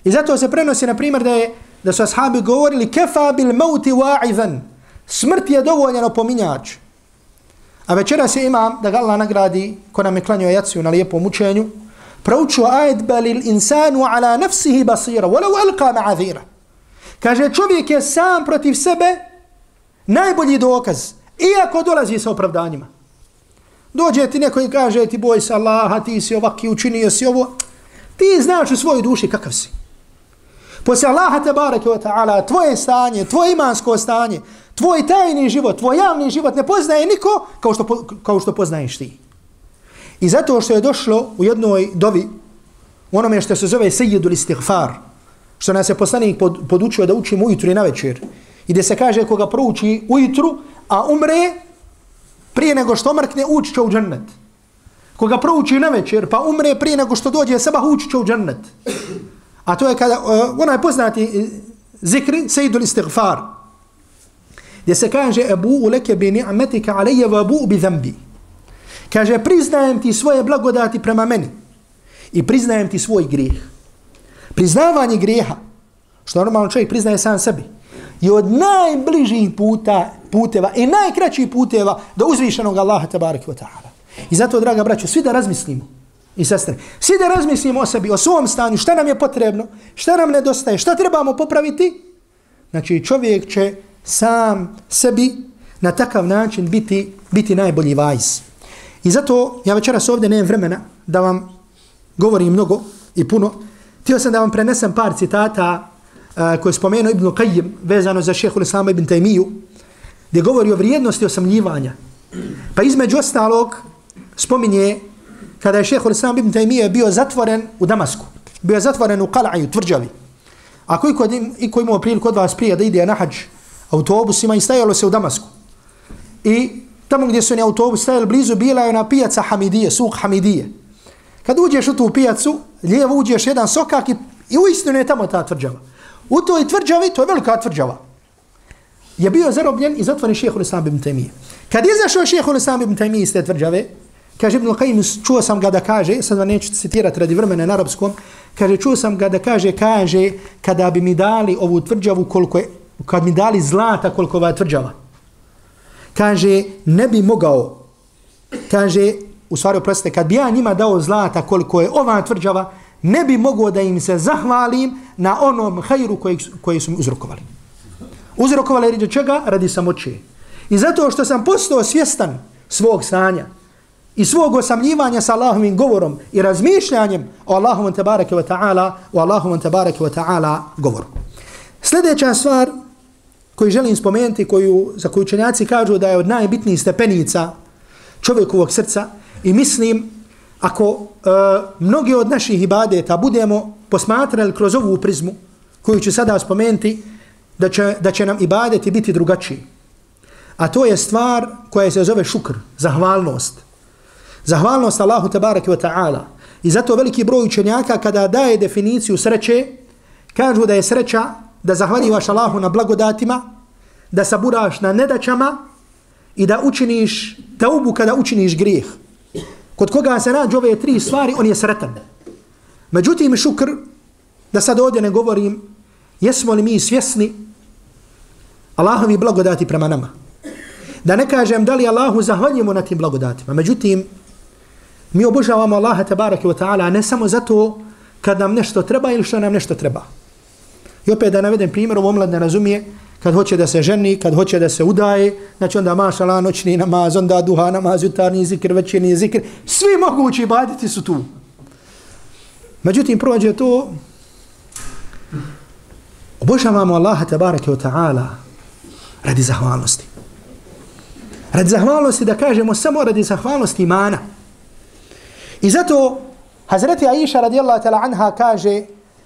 I zato se prenosi, na primjer, da, je, da su ashabi govorili kefa bil mauti wa'izan. Smrt je dovoljan opominjač. A večera se imam, da ga Allah nagradi, ko nam je klanio jaciju na lijepom učenju, proučio ajed balil insanu ala nafsihi basira, walau alqa ma'azira. Kaže, čovjek je sam protiv sebe najbolji dokaz, iako dolazi sa opravdanjima. Dođe ti neko i kaže ti boj se Allaha, ti si ovaki učinio si ovo, ti znaš u svojoj duši kakav si. Poslije Allaha te barake wa ta'ala, tvoje stanje, tvoje imansko stanje, tvoj tajni život, tvoj javni život ne poznaje niko kao što, kao što poznaješ ti. I zato što je došlo u jednoj dovi, u onome što se zove sejidul istighfar, što nas je poslanik pod, podučio da učimo ujutru i na večer, i gdje se kaže koga prouči ujutru, a umre prije nego što mrkne ući će u džennet. Koga prouči na večer, pa umre prije nego što dođe sabah ući će u džennet. A to je kada, uh, onaj poznati e, zikri, sejidul istighfar, gdje se kaže ebu leke bi ni'metika alaije wa ebu bi zambi. Kaže, priznajem ti svoje blagodati prema meni i priznajem ti svoj grijeh. Priznavanje grijeha, što normalno čovjek priznaje sam sebi, je od najbližih puta, puteva i najkraćih puteva do uzvišenog Allaha tabaraka wa ta'ala. I zato, draga braćo, svi da razmislimo i sestre, svi da razmislimo o sebi, o svom stanju, šta nam je potrebno, šta nam nedostaje, šta trebamo popraviti, znači čovjek će sam sebi na takav način biti, biti najbolji vajz. I zato ja večeras ovdje nemam vremena da vam govorim mnogo i puno. Htio sam da vam prenesem par citata uh, koje spomenu Ibn Qayyim vezano za šehu Islama Ibn Taymiju gdje govori o vrijednosti osamljivanja. Pa između ostalog spominje kada je šehu Islama Ibn Taymiye bio zatvoren u Damasku. Bio je zatvoren u Kala'iju, tvrđavi. A koji kod, i koji imao priliku od vas prije da ide na hađ autobusima i stajalo se u Damasku. I tamo gdje su oni autobus stajali blizu, bila je ona pijaca Hamidije, suk Hamidije. Kad uđeš u tu pijacu, lijevo uđeš jedan sokak i, i uistinu je tamo ta tvrđava. U toj tvrđavi, to je velika tvrđava, je bio zarobljen i zatvoren šehhul Islam ibn Taymiye. Kad je zašao šehhul Islam ibn Taymiye iz te tvrđave, kaže Ibn Qayyim, čuo sam ga da kaže, sad vam neću citirati radi vremena na arabskom, kaže, čuo sam ga da kaže, kaže, kada bi mi dali ovu tvrđavu koliko je kad mi dali zlata koliko je tvrđava. kaže, ne bi mogao, kaže, u stvari oprostite, kad bi ja njima dao zlata koliko je ova tvrđava, ne bi mogao da im se zahvalim na onom hajru koji, koji su mi uzrokovali. Uzrokovali radi čega? Radi samoće. I zato što sam postao svjestan svog stanja i svog osamljivanja sa Allahovim govorom i razmišljanjem o Allahovom tabaraka wa ta'ala o Allahovom tabaraka wa ta'ala govoru. Sljedeća stvar koju želim spomenuti, koju, za koju učenjaci kažu da je od najbitnijih stepenica čovjekovog srca i mislim ako e, mnogi od naših ibadeta budemo posmatrali kroz ovu prizmu koju ću sada spomenuti da će, da će nam ibadeti biti drugačiji. A to je stvar koja se zove šukr, zahvalnost. Zahvalnost Allahu tabaraki wa ta'ala. I zato veliki broj učenjaka kada daje definiciju sreće, kažu da je sreća da zahvaljivaš Allahu na blagodatima, da saburaš na nedaćama i da učiniš taubu kada učiniš grijeh. Kod koga se nađe ove tri stvari, on je sretan. Međutim, šukr, da sad ovdje ne govorim, jesmo li mi svjesni Allahovi blagodati prema nama. Da ne kažem da li Allahu zahvaljujemo na tim blagodatima. Međutim, mi obožavamo Allaha tabaraka wa ta'ala ne samo zato kad nam nešto treba ili što nam nešto treba. I opet da navedem primjer, ovo mlad ne razumije, kad hoće da se ženi, kad hoće da se udaje, znači onda maša la noćni namaz, onda duha namaz, jutarnji zikr, večerni zikr, svi mogući baditi su tu. Međutim, prođe to, obožavamo Allaha tabaraka wa ta'ala radi zahvalnosti. Radi zahvalnosti da kažemo samo radi zahvalnosti imana. I zato Hazreti Aisha radijallahu ta'ala anha kaže,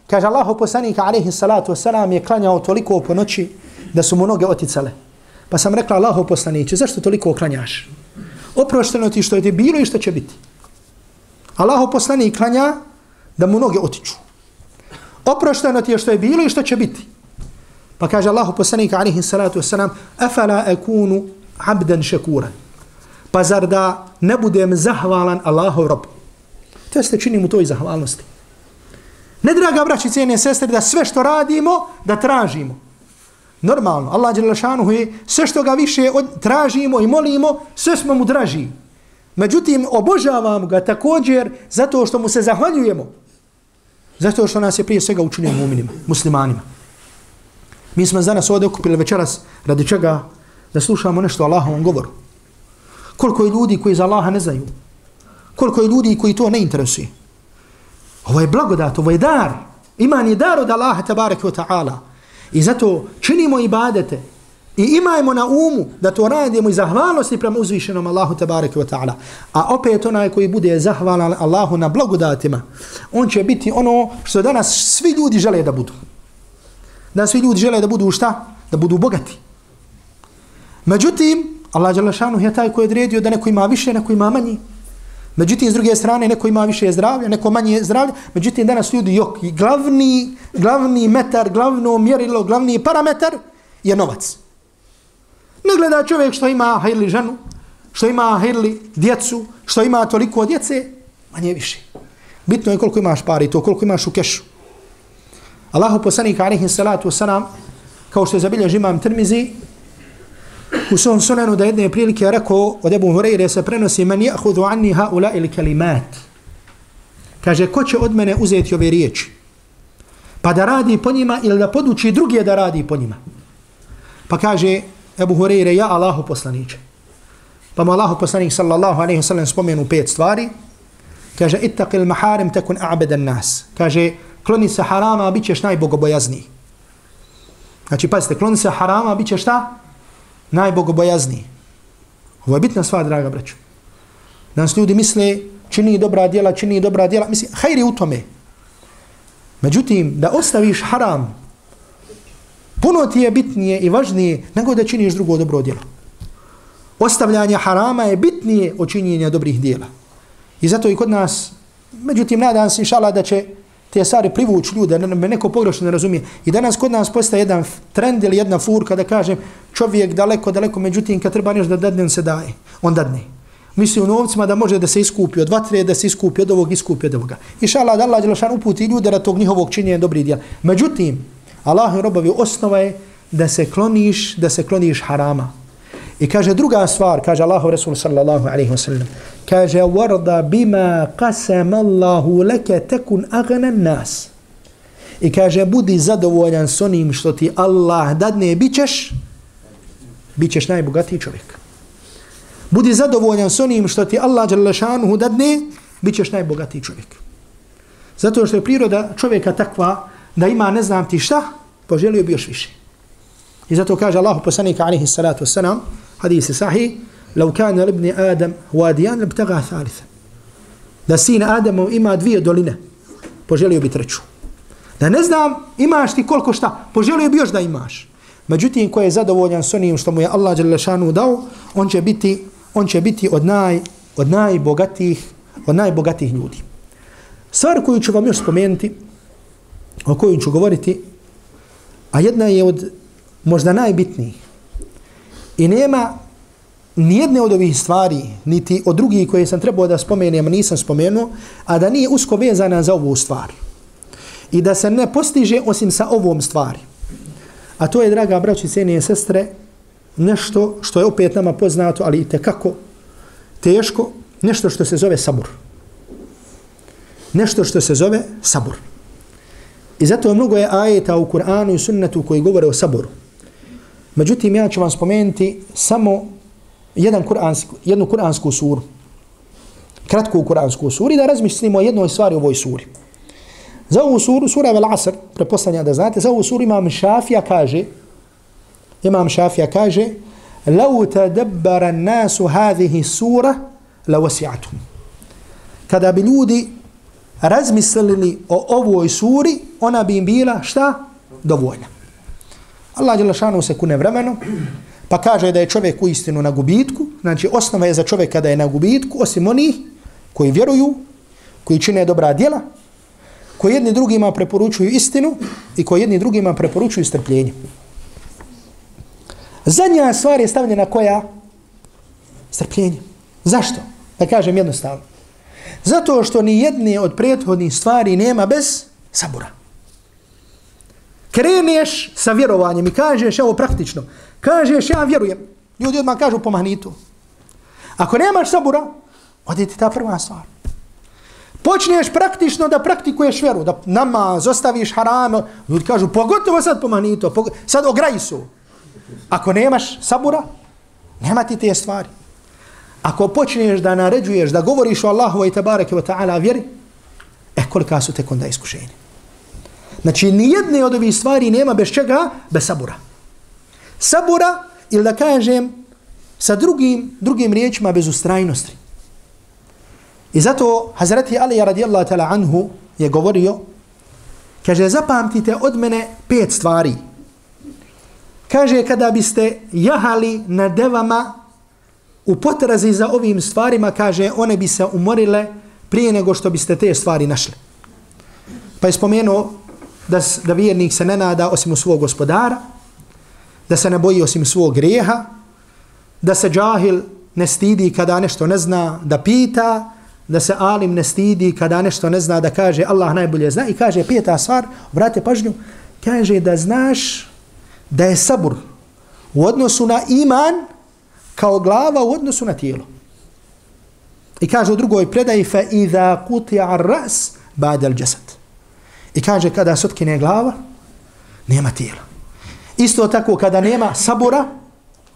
kaže Allahu poslanika alaihi salatu wasalam je klanjao toliko po noći da su mu noge oticale. Pa sam rekla Allahu poslaniće, zašto toliko klanjaš? Oprošteno ti što je ti bilo i što će biti. Allahu poslanik klanja da mu noge otiču. Oprošteno ti je što je bilo i što će biti. Pa kaže Allahu poslanik alihi salatu wasalam, afala akunu abdan šekuran. Pa zar da ne budem zahvalan Allahov rob? To jeste činim to toj zahvalnosti. Ne draga braći cijene sestre da sve što radimo da tražimo. Normalno, Allah je je sve što ga više od, tražimo i molimo, sve smo mu draži. Međutim, obožavamo ga također zato što mu se zahvaljujemo. Zato što nas je prije svega učinio muminima, muslimanima. Mi smo danas ovdje okupili večeras radi čega da slušamo nešto Allahovom govoru. Koliko je ljudi koji za Allaha ne znaju. Koliko je ljudi koji to ne interesuje. Ovo je blagodat, ovo je dar. Iman je dar od Allaha tabaraka wa ta'ala. I zato činimo ibadete i imajmo na umu da to radimo i zahvalnosti prema uzvišenom Allahu tabaraka wa ta'ala. A opet onaj koji bude zahvalan Allahu na blagodatima, on će biti ono što danas svi ljudi žele da budu. Da svi ljudi žele da budu šta? Da budu bogati. Međutim, Allah je taj koji je odredio da neko ima više, neko ima manje. Međutim, s druge strane, neko ima više zdravlja, neko manje zdravlja. Međutim, danas ljudi, jok, glavni, glavni metar, glavno mjerilo, glavni parametar je novac. Ne gleda čovjek što ima hajli ženu, što ima hajli djecu, što ima toliko djece, manje više. Bitno je koliko imaš pari, to koliko imaš u kešu. Allahu poslanik, alaihi salatu wasalam, kao što je zabilježi imam Tirmizi, u svom sunanu da jedne prilike rekao od Ebu Hureyre se prenosi man jahudu anni haula ili kalimat. Kaže, ko će od mene uzeti ove riječi? Pa da radi po njima ili da poduči drugi da radi po njima. Pa kaže Ebu Hureyre, ja Allahu poslaniće. Pa mu Allahu poslanik sallallahu alaihi sallam spomenu pet stvari. Kaže, ittaqil maharim tekun a'bedan nas. Kaže, kloni se harama, bit ćeš najbogobojazniji. Znači, pazite, kloni se harama, bit ćeš šta? najbogobojazniji. Ovo je bitna stvar, draga braću. Danas ljudi misle, čini dobra djela, čini dobra djela. Misli, hajri u tome. Međutim, da ostaviš haram, puno ti je bitnije i važnije nego da činiš drugo dobro djelo. Ostavljanje harama je bitnije od činjenja dobrih djela. I zato i kod nas, međutim, nadam se, inšala, da će te stvari privući ljude, da me neko pogrešno ne razumije. I danas kod nas postaje jedan trend ili jedna furka da kažem čovjek daleko, daleko, međutim kad treba nešto da dadne, on se daje. On dadne. Misli u novcima da može da se iskupi od vatre, da se iskupi od ovog, iskupi od ovoga. I šala da Allah Đelešan uputi ljude da tog njihovog činjenja dobri djela. Međutim, Allah i robovi osnova je da se kloniš, da se kloniš harama. I kaže druga stvar, kaže Allahu Resul sallallahu alaihi wa sallam, kaže warda bima qasama Allahu leke tekun agna nas. I kaže budi zadovoljan s onim što ti Allah dadne, bit ćeš, bit ćeš najbogatiji čovjek. Budi zadovoljan s onim što ti Allah dželašanuhu dadne, bit ćeš najbogatiji čovjek. Zato što je priroda čovjeka takva da ima ne znam ti šta, poželio bi još više. I zato kaže Allahu poslanika alaihi salatu wasalam, hadisi sahih, lau kana libni Adam wadijan, lebtaga thalitha. Da sin Adamov ima dvije doline, poželio bi treću. Da ne znam, imaš ti koliko šta, poželio bi još da imaš. Međutim, ko je zadovoljan s onim što mu je Allah Đelešanu dao, on će biti, on će biti od, naj, od najbogatijih, od najbogatijih ljudi. Stvar koju ću vam još spomenuti, o kojoj ću govoriti, a jedna je od možda najbitnijih. I nema nijedne od ovih stvari, niti od drugih koje sam trebao da spomenem, nisam spomenuo, a da nije usko vezana za ovu stvar. I da se ne postiže osim sa ovom stvari. A to je, draga braći, cijenije sestre, nešto što je opet nama poznato, ali i tekako teško, nešto što se zove sabur. Nešto što se zove sabur. I zato mnogo je ajeta u Kur'anu i sunnetu koji govore o saboru. Međutim, ja ću vam spomenuti samo jedan kuranski, jednu kuransku suru. Kratku kuransku suru i da razmislimo o jednoj stvari u ovoj suri. Za ovu suru, sura Vel Asr, prepostavljam da znate, za ovu suru imam Šafija kaže, imam Šafija kaže, لو تدبر الناس هذه السورة لوسعتهم. Kada bi ljudi razmislili o ovoj suri, ona bi im bila šta? Dovoljna. Allah je lašanu se kune vremenom, pa kaže da je čovjek u istinu na gubitku, znači osnova je za čovjeka da je na gubitku, osim onih koji vjeruju, koji čine dobra djela, koji jedni drugima preporučuju istinu i koji jedni drugima preporučuju strpljenje. Zadnja stvar je stavljena koja? Strpljenje. Zašto? Da kažem jednostavno. Zato što ni jedne od prethodnih stvari nema bez sabura. Kreneš sa vjerovanjem i kažeš, evo praktično, kažeš ja vjerujem. Ljudi odmah kažu pomahnitu. Ako nemaš sabura, odi ti ta prva stvar. Počneš praktično da praktikuješ vjeru, da namaz, ostaviš haram, ljudi kažu, pogotovo sad pomahnitu, sad ograji su. Ako nemaš sabura, nema ti te stvari. Ako počneš da naređuješ, da govoriš o Allahu i tabareke wa ta'ala vjeri, eh kolika su tek onda iskušenje. Znači, nijedne od ovih stvari nema bez čega, bez sabura. Sabura, ili da kažem, sa drugim, drugim riječima bez ustrajnosti. I zato Hazreti Ali radijallahu ta'ala anhu je govorio, kaže, zapamtite od mene pet stvari. Kaže, kada biste jahali na devama u potrazi za ovim stvarima, kaže, one bi se umorile prije nego što biste te stvari našli. Pa je spomenuo da, da vjernik se ne nada osim u svog gospodara, da se ne boji osim svog grijeha, da se džahil ne stidi kada nešto ne zna da pita, da se alim ne stidi kada nešto ne zna da kaže Allah najbolje zna i kaže peta stvar, vrate pažnju, kaže da znaš da je sabur u odnosu na iman kao glava u odnosu na tijelo. I kaže u drugoj predaji fa idha quti'a ar-ras ba'da al-jasad. I kaže kada sotkine glava, nema tijela. Isto tako kada nema sabura,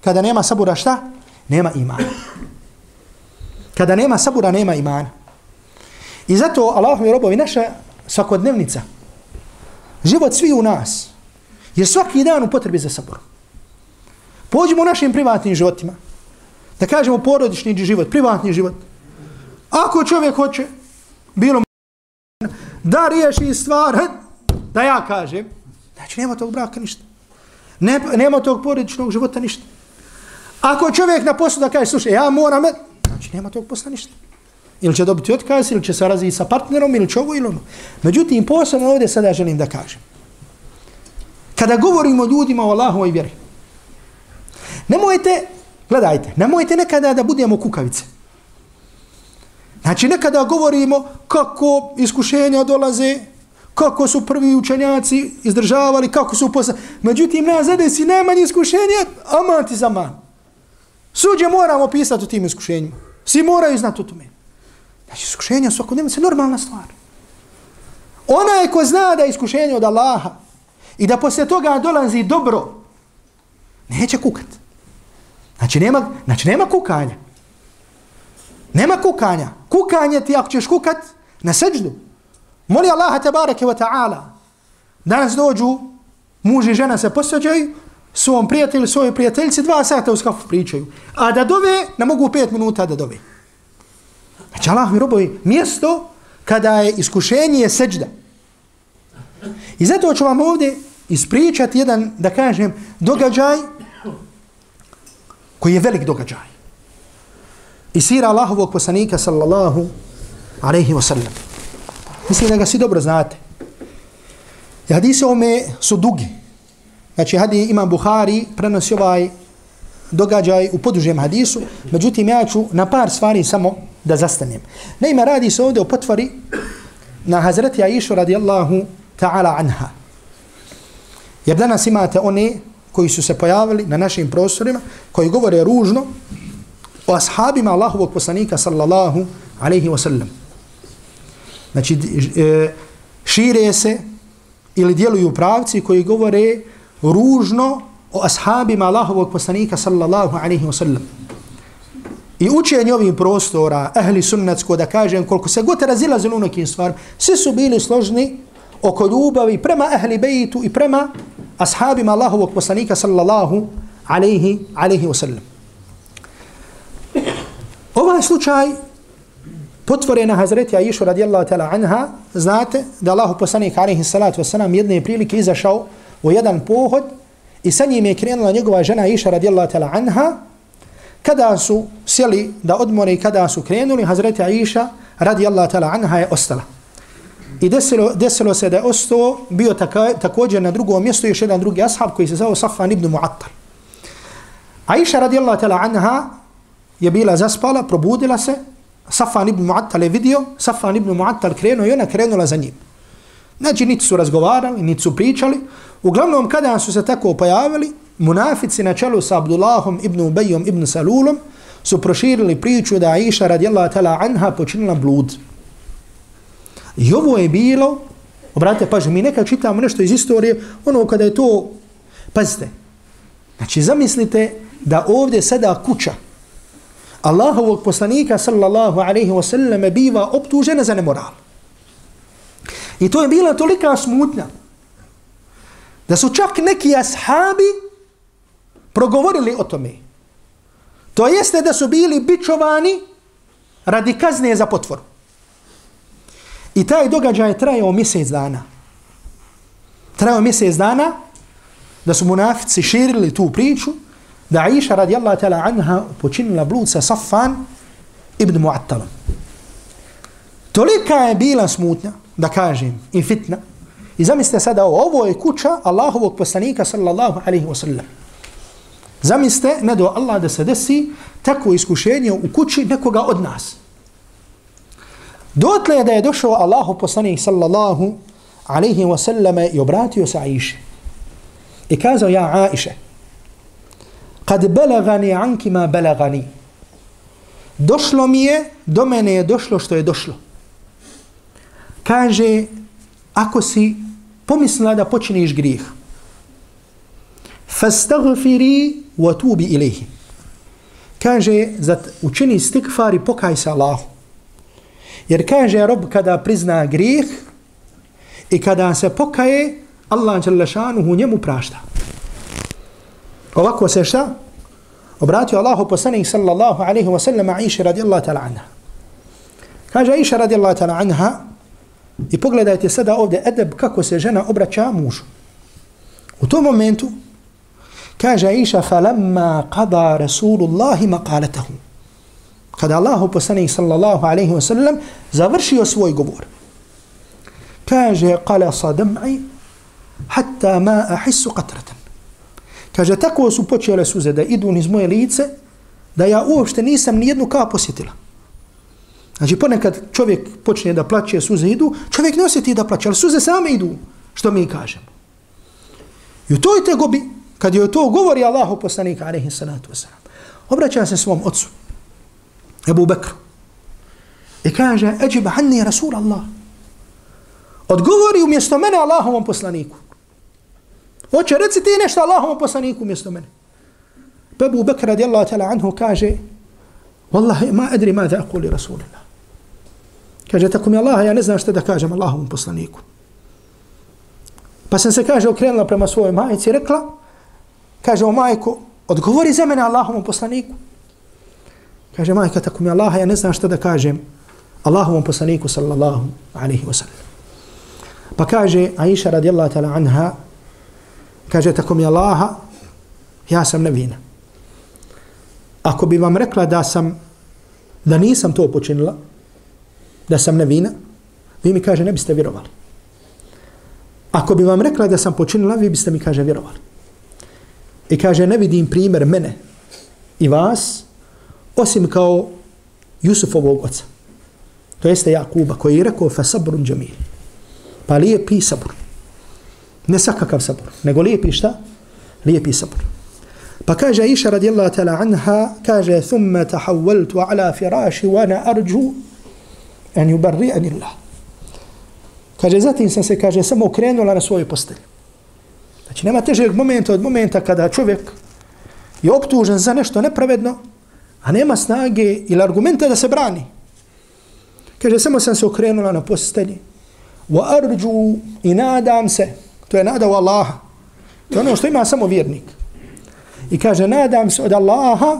kada nema sabura šta? Nema imana. Kada nema sabura, nema imana. I zato Allah mi robovi naša svakodnevnica, život svi u nas, je svaki dan u potrebi za saburom. Pođemo u našim privatnim životima. Da kažemo porodični život, privatni život. Ako čovjek hoće, bilo da riješi stvar, da ja kažem, znači nema tog braka ništa. Ne, nema tog porodičnog života ništa. Ako čovjek na poslu da kaže, slušaj, ja moram, znači nema tog posla ništa. Ili će dobiti otkaz, ili će se razviti sa partnerom, ili će ovo ili ono. Međutim, posebno ovdje sada želim da kažem. Kada govorimo ljudima o Allahovoj i vjeri, nemojte, gledajte, nemojte nekada da budemo kukavice. Znači nekada govorimo kako iskušenja dolaze, kako su prvi učenjaci izdržavali, kako su posla... Međutim, ne zadesi najmanje iskušenje, aman ti za man. Suđe moramo pisati o tim iskušenjima. Svi moraju znati o tome. Znači, iskušenja su ako se normalna stvar. Onaj ko zna da je iskušenje od Allaha i da poslije toga dolazi dobro, neće kukat. Znači, nema, znači, nema kukanja. Nema kukanja. Kukanje ti ako ćeš kukat na seđdu. Moli Allaha tabarake wa ta'ala. Danas dođu, muž i žena se posveđaju, svom prijatelju, svojoj prijateljici, dva sata u skafu pričaju. A da dove, ne mogu pet minuta da dove. Znači Allah mi robovi, mjesto kada je iskušenje je seđda. I zato ću vam ovdje ispričati jedan, da kažem, događaj koji je velik događaj. I sira Allahovog poslanika sallallahu alaihi wa sallam. Mislim da ga svi dobro znate. I hadise ome su dugi. Znači hadi imam Buhari prenosi ovaj događaj u podužem hadisu. Međutim ja ću na par stvari samo da zastanem. Naime radi se ovdje o potvari na Hazreti Aishu radijallahu ta'ala anha. Jer danas imate one koji su se pojavili na našim prostorima, koji govore ružno o ashabima Allahovog poslanika sallallahu alaihi wa sallam. Znači, e, šire se ili djeluju pravci koji govore ružno o ashabima Allahovog poslanika sallallahu alaihi wa sallam. I učenje ovih prostora, ahli sunnatsko, da kažem, koliko se god razilazili u nekim stvarima, svi su bili složni oko ljubavi prema ahli bejtu i prema ashabima Allahovog poslanika sallallahu alaihi, alaihi wa sallam. Ovaj slučaj potvorena Hazreti Aisha radijallahu ta'ala anha, znate da Allah poslanik alaihi salatu wasalam jedne prilike izašao u jedan pohod i sa njim je krenula njegova žena Aisha radijallahu ta'ala anha, kada su sjeli da odmore i kada su krenuli, Hazreti Aisha radijallahu ta'ala anha je ostala. I desilo, desilo se da je ostao, bio taka, također na drugom mjestu još jedan drugi ashab koji se zove Safan ibn Mu'attal. Aisha radijallahu ta'ala anha je bila zaspala, probudila se, Safan ibn Mu'attal je vidio, Safan ibn Mu'attal krenuo i ona krenula za njim. Znači, niti su razgovarali, niti su pričali. Uglavnom, kada su se tako pojavili, munafici na čelu sa Abdullahom ibn Ubejom ibn Salulom su proširili priču da Aisha radijallahu ta'ala anha počinila blud. I ovo je bilo, obratite pažnju, mi nekad čitamo nešto iz istorije, ono kada je to, pazite, znači zamislite da ovdje sada kuća Allahovog poslanika sallallahu alaihi wa sallam biva optužena za nemoral. I to je bila tolika smutnja da su čak neki ashabi progovorili o tome. To jeste da su bili bičovani radi kazne za potvoru. I taj događaj je trajao mjesec dana. Trajao mjesec dana da su munafici širili tu priču da Aisha radijallahu ta'ala anha počinila blud sa Safan ibn Mu'attalom. Tolika je bila smutnja, da kažem, i fitna. I zamislite sada ovo, ovo je kuća Allahovog poslanika sallallahu alaihi wa sallam. Zamislite, ne do Allah da se desi takvo iskušenje u kući nekoga od nas. Dotle je da je došao Allahu poslanik sallallahu alaihi wa sallam i obratio se Aisha. I kazao, ja Aisha, kad belagani anki ma belagani. Došlo mi je, do mene je došlo što je došlo. Kaže, ako si pomislila da počiniš grijeh, fastagfiri wa tubi ilihi. Kaže, zat učini stikfar i pokaj se Allahu. Jer kaže rob kada prizna grijeh i kada se pokaje, Allah u njemu prašta. Ovako se šta? Obratio Allahu poslanik sallallahu alaihi wa sallam Aisha radijallahu ta'ala anha. Kaže Aisha radijallahu ta'ala anha i pogledajte sada ovdje edeb kako se žena obraća mužu. U tom momentu kaže Aisha falamma qada Rasulullahi maqalatahu. Kada Allahu poslanik sallallahu alaihi wa sallam završio svoj govor. Kaže qala sadam'i hatta ma ahissu qatratan. Kaže, tako su počele suze da idu niz moje lice, da ja uopšte nisam ni jednu kap posjetila. Znači, ponekad čovjek počne da plaće, suze idu, čovjek ne osjeti da plaće, ali suze same idu, što mi kažemo. I u toj tegobi, kad je to govori Allahu poslanika, alaihi salatu wasalam, Obraća se svom ocu, Ebu Bekru. I kaže, eđiba hanni Rasul Allah. Odgovori umjesto mene Allahovom poslaniku. Hoće, reci ti nešto Allahovom poslaniku umjesto mene. Pa Ebu Bekr radijallahu ta'ala anhu kaže, Wallahi, ma adri ma da akuli Rasulillah. Kaže, tako mi Allah, ja ne znam što da kažem Allahovom poslaniku. Pa sam se, kaže, okrenula prema svojoj majici i rekla, kaže, o majku, odgovori za mene Allahovom poslaniku. Kaže, majka, tako mi Allah, ja ne znam što da kažem Allahovom poslaniku, sallallahu alaihi wa sallam. Pa kaže, Aisha radijallahu ta'ala anha, kaže, tako mi Allah, ja sam nevina. Ako bi vam rekla da sam, da nisam to počinila, da sam nevina, vi mi kaže, ne biste vjerovali. Ako bi vam rekla da sam počinila, vi biste mi kaže vjerovali. I kaže, ne vidim primjer mene i vas, osim kao Jusufovog oca. To jeste Jakuba koji je rekao, fa sabrun džamil. Pa lijepi sabrun. Ne sakakav sabor, nego lijepi šta? Lijepi sabor. Pa kaže Aisha radijallahu ta'ala anha, kaže, thumma tahawaltu ala firaši wa na arđu an yubarri Allah. Kaže, zatim sam se, kaže, samo okrenula na svoju postelju. Znači, nema težeg momenta od momenta kada čovjek je optužen za nešto nepravedno, a nema snage ili argumenta da se brani. Kaže, samo sam se okrenula na postelji. Wa arđu i nadam se, to je nada u Allaha. To je ono što ima samo vjernik. I kaže, nadam se od Allaha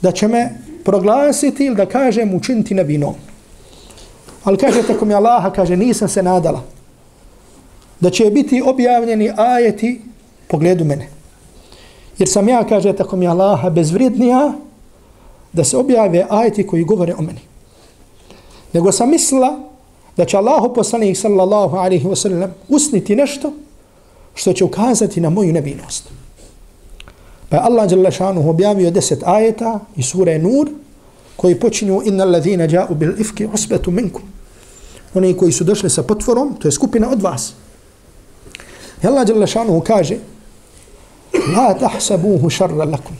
da će me proglasiti ili da kažem učiniti nevinom. Ali kaže, tako mi Allaha, kaže, nisam se nadala da će biti objavljeni ajeti pogledu mene. Jer sam ja, kaže, tako mi Allaha, bezvrednija da se objave ajeti koji govore o meni. Nego sam mislila da će Allah poslanik sallallahu alaihi wa sallam usniti nešto što će ukazati na moju nevinost. Pa je Allah objavio deset ajeta iz sure Nur koji počinju inna allazina ja'u bil ifki usbetu minkum. Oni koji su došli sa potvorom, to je skupina od vas. I Allah jalla šanuhu kaže La tahsabuhu šarra lakum.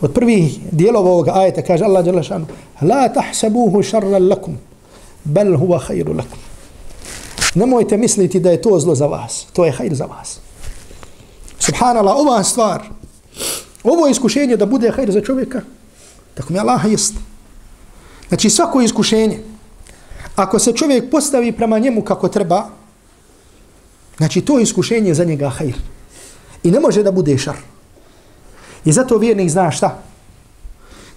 Od prvih dijelova ovoga ajeta kaže Allah jalla šanuhu La tahsabuhu šarra lakum bel huwa khairu lakum. Nemojte misliti da je to zlo za vas. To je hajr za vas. Subhanallah, ova stvar, ovo iskušenje da bude hajr za čovjeka, Tako mi Allah jest. Znači svako iskušenje, ako se čovjek postavi prema njemu kako treba, znači to iskušenje za njega hajr. I ne može da bude šar. I zato vjernik zna šta?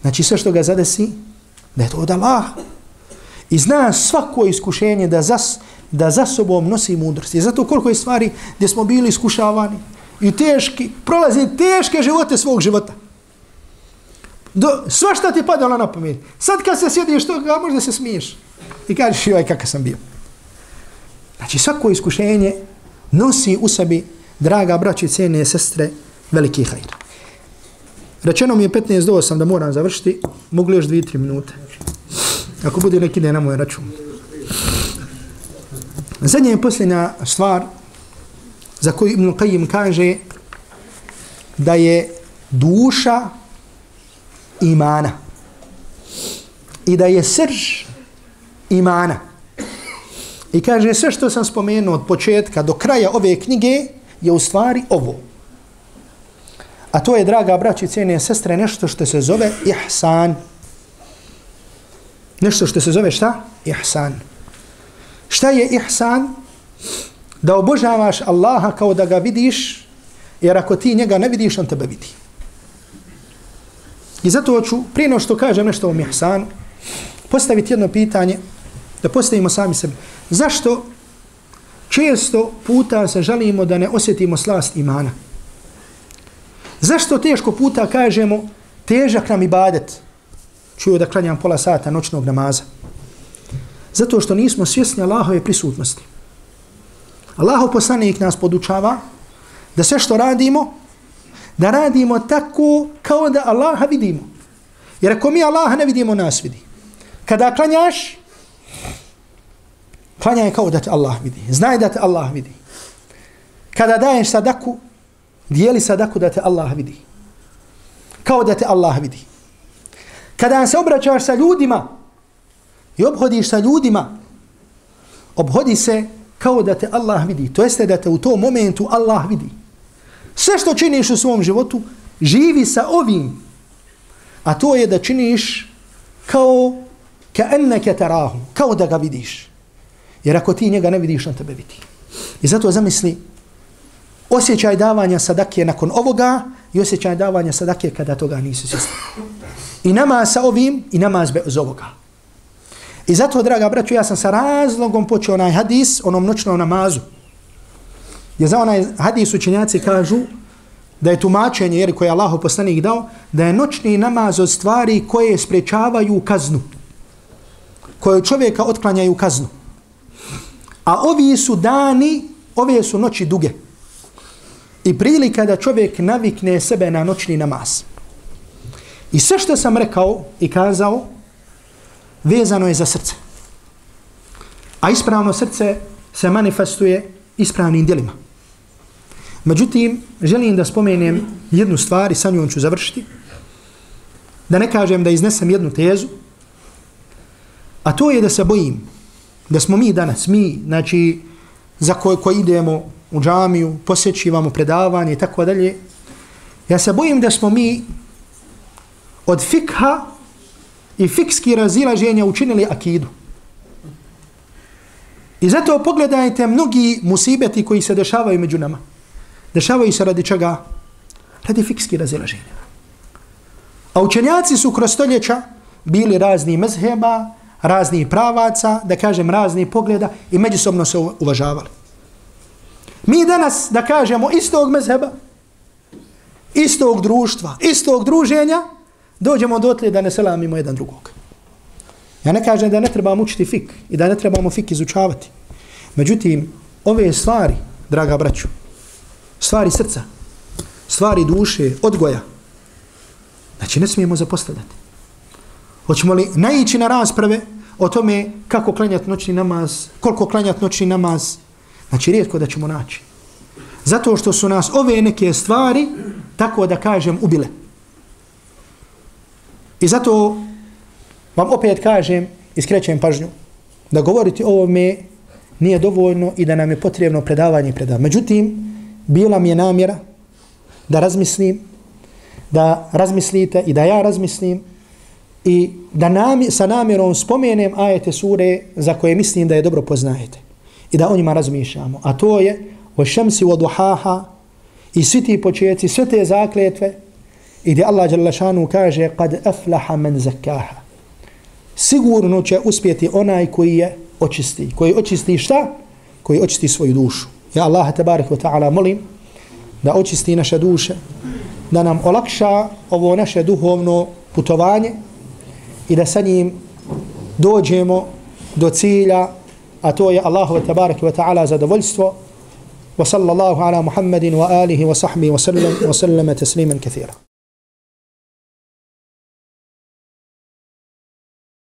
Znači sve što ga zadesi, da je to od Allaha. I zna svako iskušenje da, zas, da za sobom nosi mudrost. I zato koliko je stvari gdje smo bili iskušavani i teški, prolazi teške živote svog života. Do, sva šta ti padalo ono na pamet. Sad kad se sjediš toga, možda se smiješ. I kažeš, joj, kakav sam bio. Znači, svako iskušenje nosi u sebi, draga braći i cijene sestre, veliki hajr. Rečeno mi je 15 do 8 da moram završiti, mogu još 2-3 minute. Ako bude neki ide na moj račun. Zadnja i posljednja stvar za koju Ibn Qayyim kaže da je duša imana. I da je srž imana. I kaže sve što sam spomenuo od početka do kraja ove knjige je u stvari ovo. A to je, draga braći i cijene sestre, nešto što se zove ihsan. Nešto što se zove šta? Ihsan. Šta je ihsan? Da obožavaš Allaha kao da ga vidiš, jer ako ti njega ne vidiš, on tebe vidi. I zato hoću, prije što kažem nešto o ihsanu, postaviti jedno pitanje, da postavimo sami sebi. Zašto često puta se žalimo da ne osjetimo slast imana? Zašto teško puta kažemo težak nam ibadet? Čuju da klanjam pola sata noćnog namaza. Zato što nismo svjesni Allahove prisutnosti. Allahov poslanik nas podučava da sve što radimo, da radimo tako kao da Allaha vidimo. Jer ako mi Allaha ne vidimo, nas vidi. Kada klanjaš, klanjaj kao da te Allah vidi. Znaj da te Allah vidi. Kada daješ sadaku, dijeli sadaku da te Allah vidi. kao da te Allah vidi. Kada se obraćaš sa ljudima i obhodiš sa ljudima, obhodi se kao da te Allah vidi. To jeste da te u tom momentu Allah vidi. Sve što činiš u svom životu, živi sa ovim. A to je da činiš kao ka enneke terahu, kao da ga vidiš. Jer ako ti njega ne vidiš, on tebe vidi. I zato zamisli osjećaj davanja sadake nakon ovoga i osjećaj davanja sadake kada toga nisi svjesni. I namaz sa ovim i namaz bez ovoga. I zato, draga braću, ja sam sa razlogom počeo onaj hadis, onom noćnom namazu. Jer za onaj hadis učenjaci kažu da je tumačenje, jer koje je Allah poslanik dao, da je noćni namaz od stvari koje sprečavaju kaznu. Koje čovjeka otklanjaju kaznu. A ovi su dani, ove su noći duge. I prilika da čovjek navikne sebe na noćni namaz. I sve što sam rekao i kazao, vezano je za srce. A ispravno srce se manifestuje ispravnim djelima. Međutim, želim da spomenem jednu stvar i sa njom ću završiti. Da ne kažem da iznesem jednu tezu. A to je da se bojim da smo mi danas, mi, znači, za koje ko idemo u džamiju, posjećivamo predavanje i tako dalje, ja se bojim da smo mi od fikha i fikski razilaženja učinili akidu. I zato pogledajte mnogi musibeti koji se dešavaju među nama. Dešavaju se radi čega? Radi fikski razilaženja. A učenjaci su kroz stoljeća bili razni mezheba, razni pravaca, da kažem razni pogleda i međusobno se uvažavali. Mi danas, da kažemo, istog mezheba, istog društva, istog druženja, dođemo do tle da ne selamimo jedan drugog. Ja ne kažem da ne trebamo učiti fik i da ne trebamo fik izučavati. Međutim, ove stvari, draga braću, stvari srca, stvari duše, odgoja, znači ne smijemo zapostavljati. Hoćemo li naići na rasprave o tome kako klanjati noćni namaz, koliko klanjati noćni namaz, znači rijetko da ćemo naći. Zato što su nas ove neke stvari, tako da kažem, ubile. I zato vam opet kažem i skrećem pažnju da govoriti o ovome nije dovoljno i da nam je potrebno predavanje predavanje. Međutim, bila mi je namjera da razmislim, da razmislite i da ja razmislim i da nam, sa namjerom spomenem ajete sure za koje mislim da je dobro poznajete i da o njima razmišljamo. A to je o šemsi o duhaha i svi ti početci, sve te zakletve i gdje Allah Đalešanu kaže kad aflaha men zakaha. Sigurno će uspjeti onaj koji je očisti. Koji očisti šta? Koji očisti svoju dušu. Ja Allah tabarik wa ta'ala molim da očisti naše duše, da nam olakša ovo naše duhovno putovanje i da sa njim dođemo do cilja, a to je Allahu tabarik wa ta'ala zadovoljstvo. Wa sallallahu ala Muhammedin wa alihi wa sahbihi wa sallam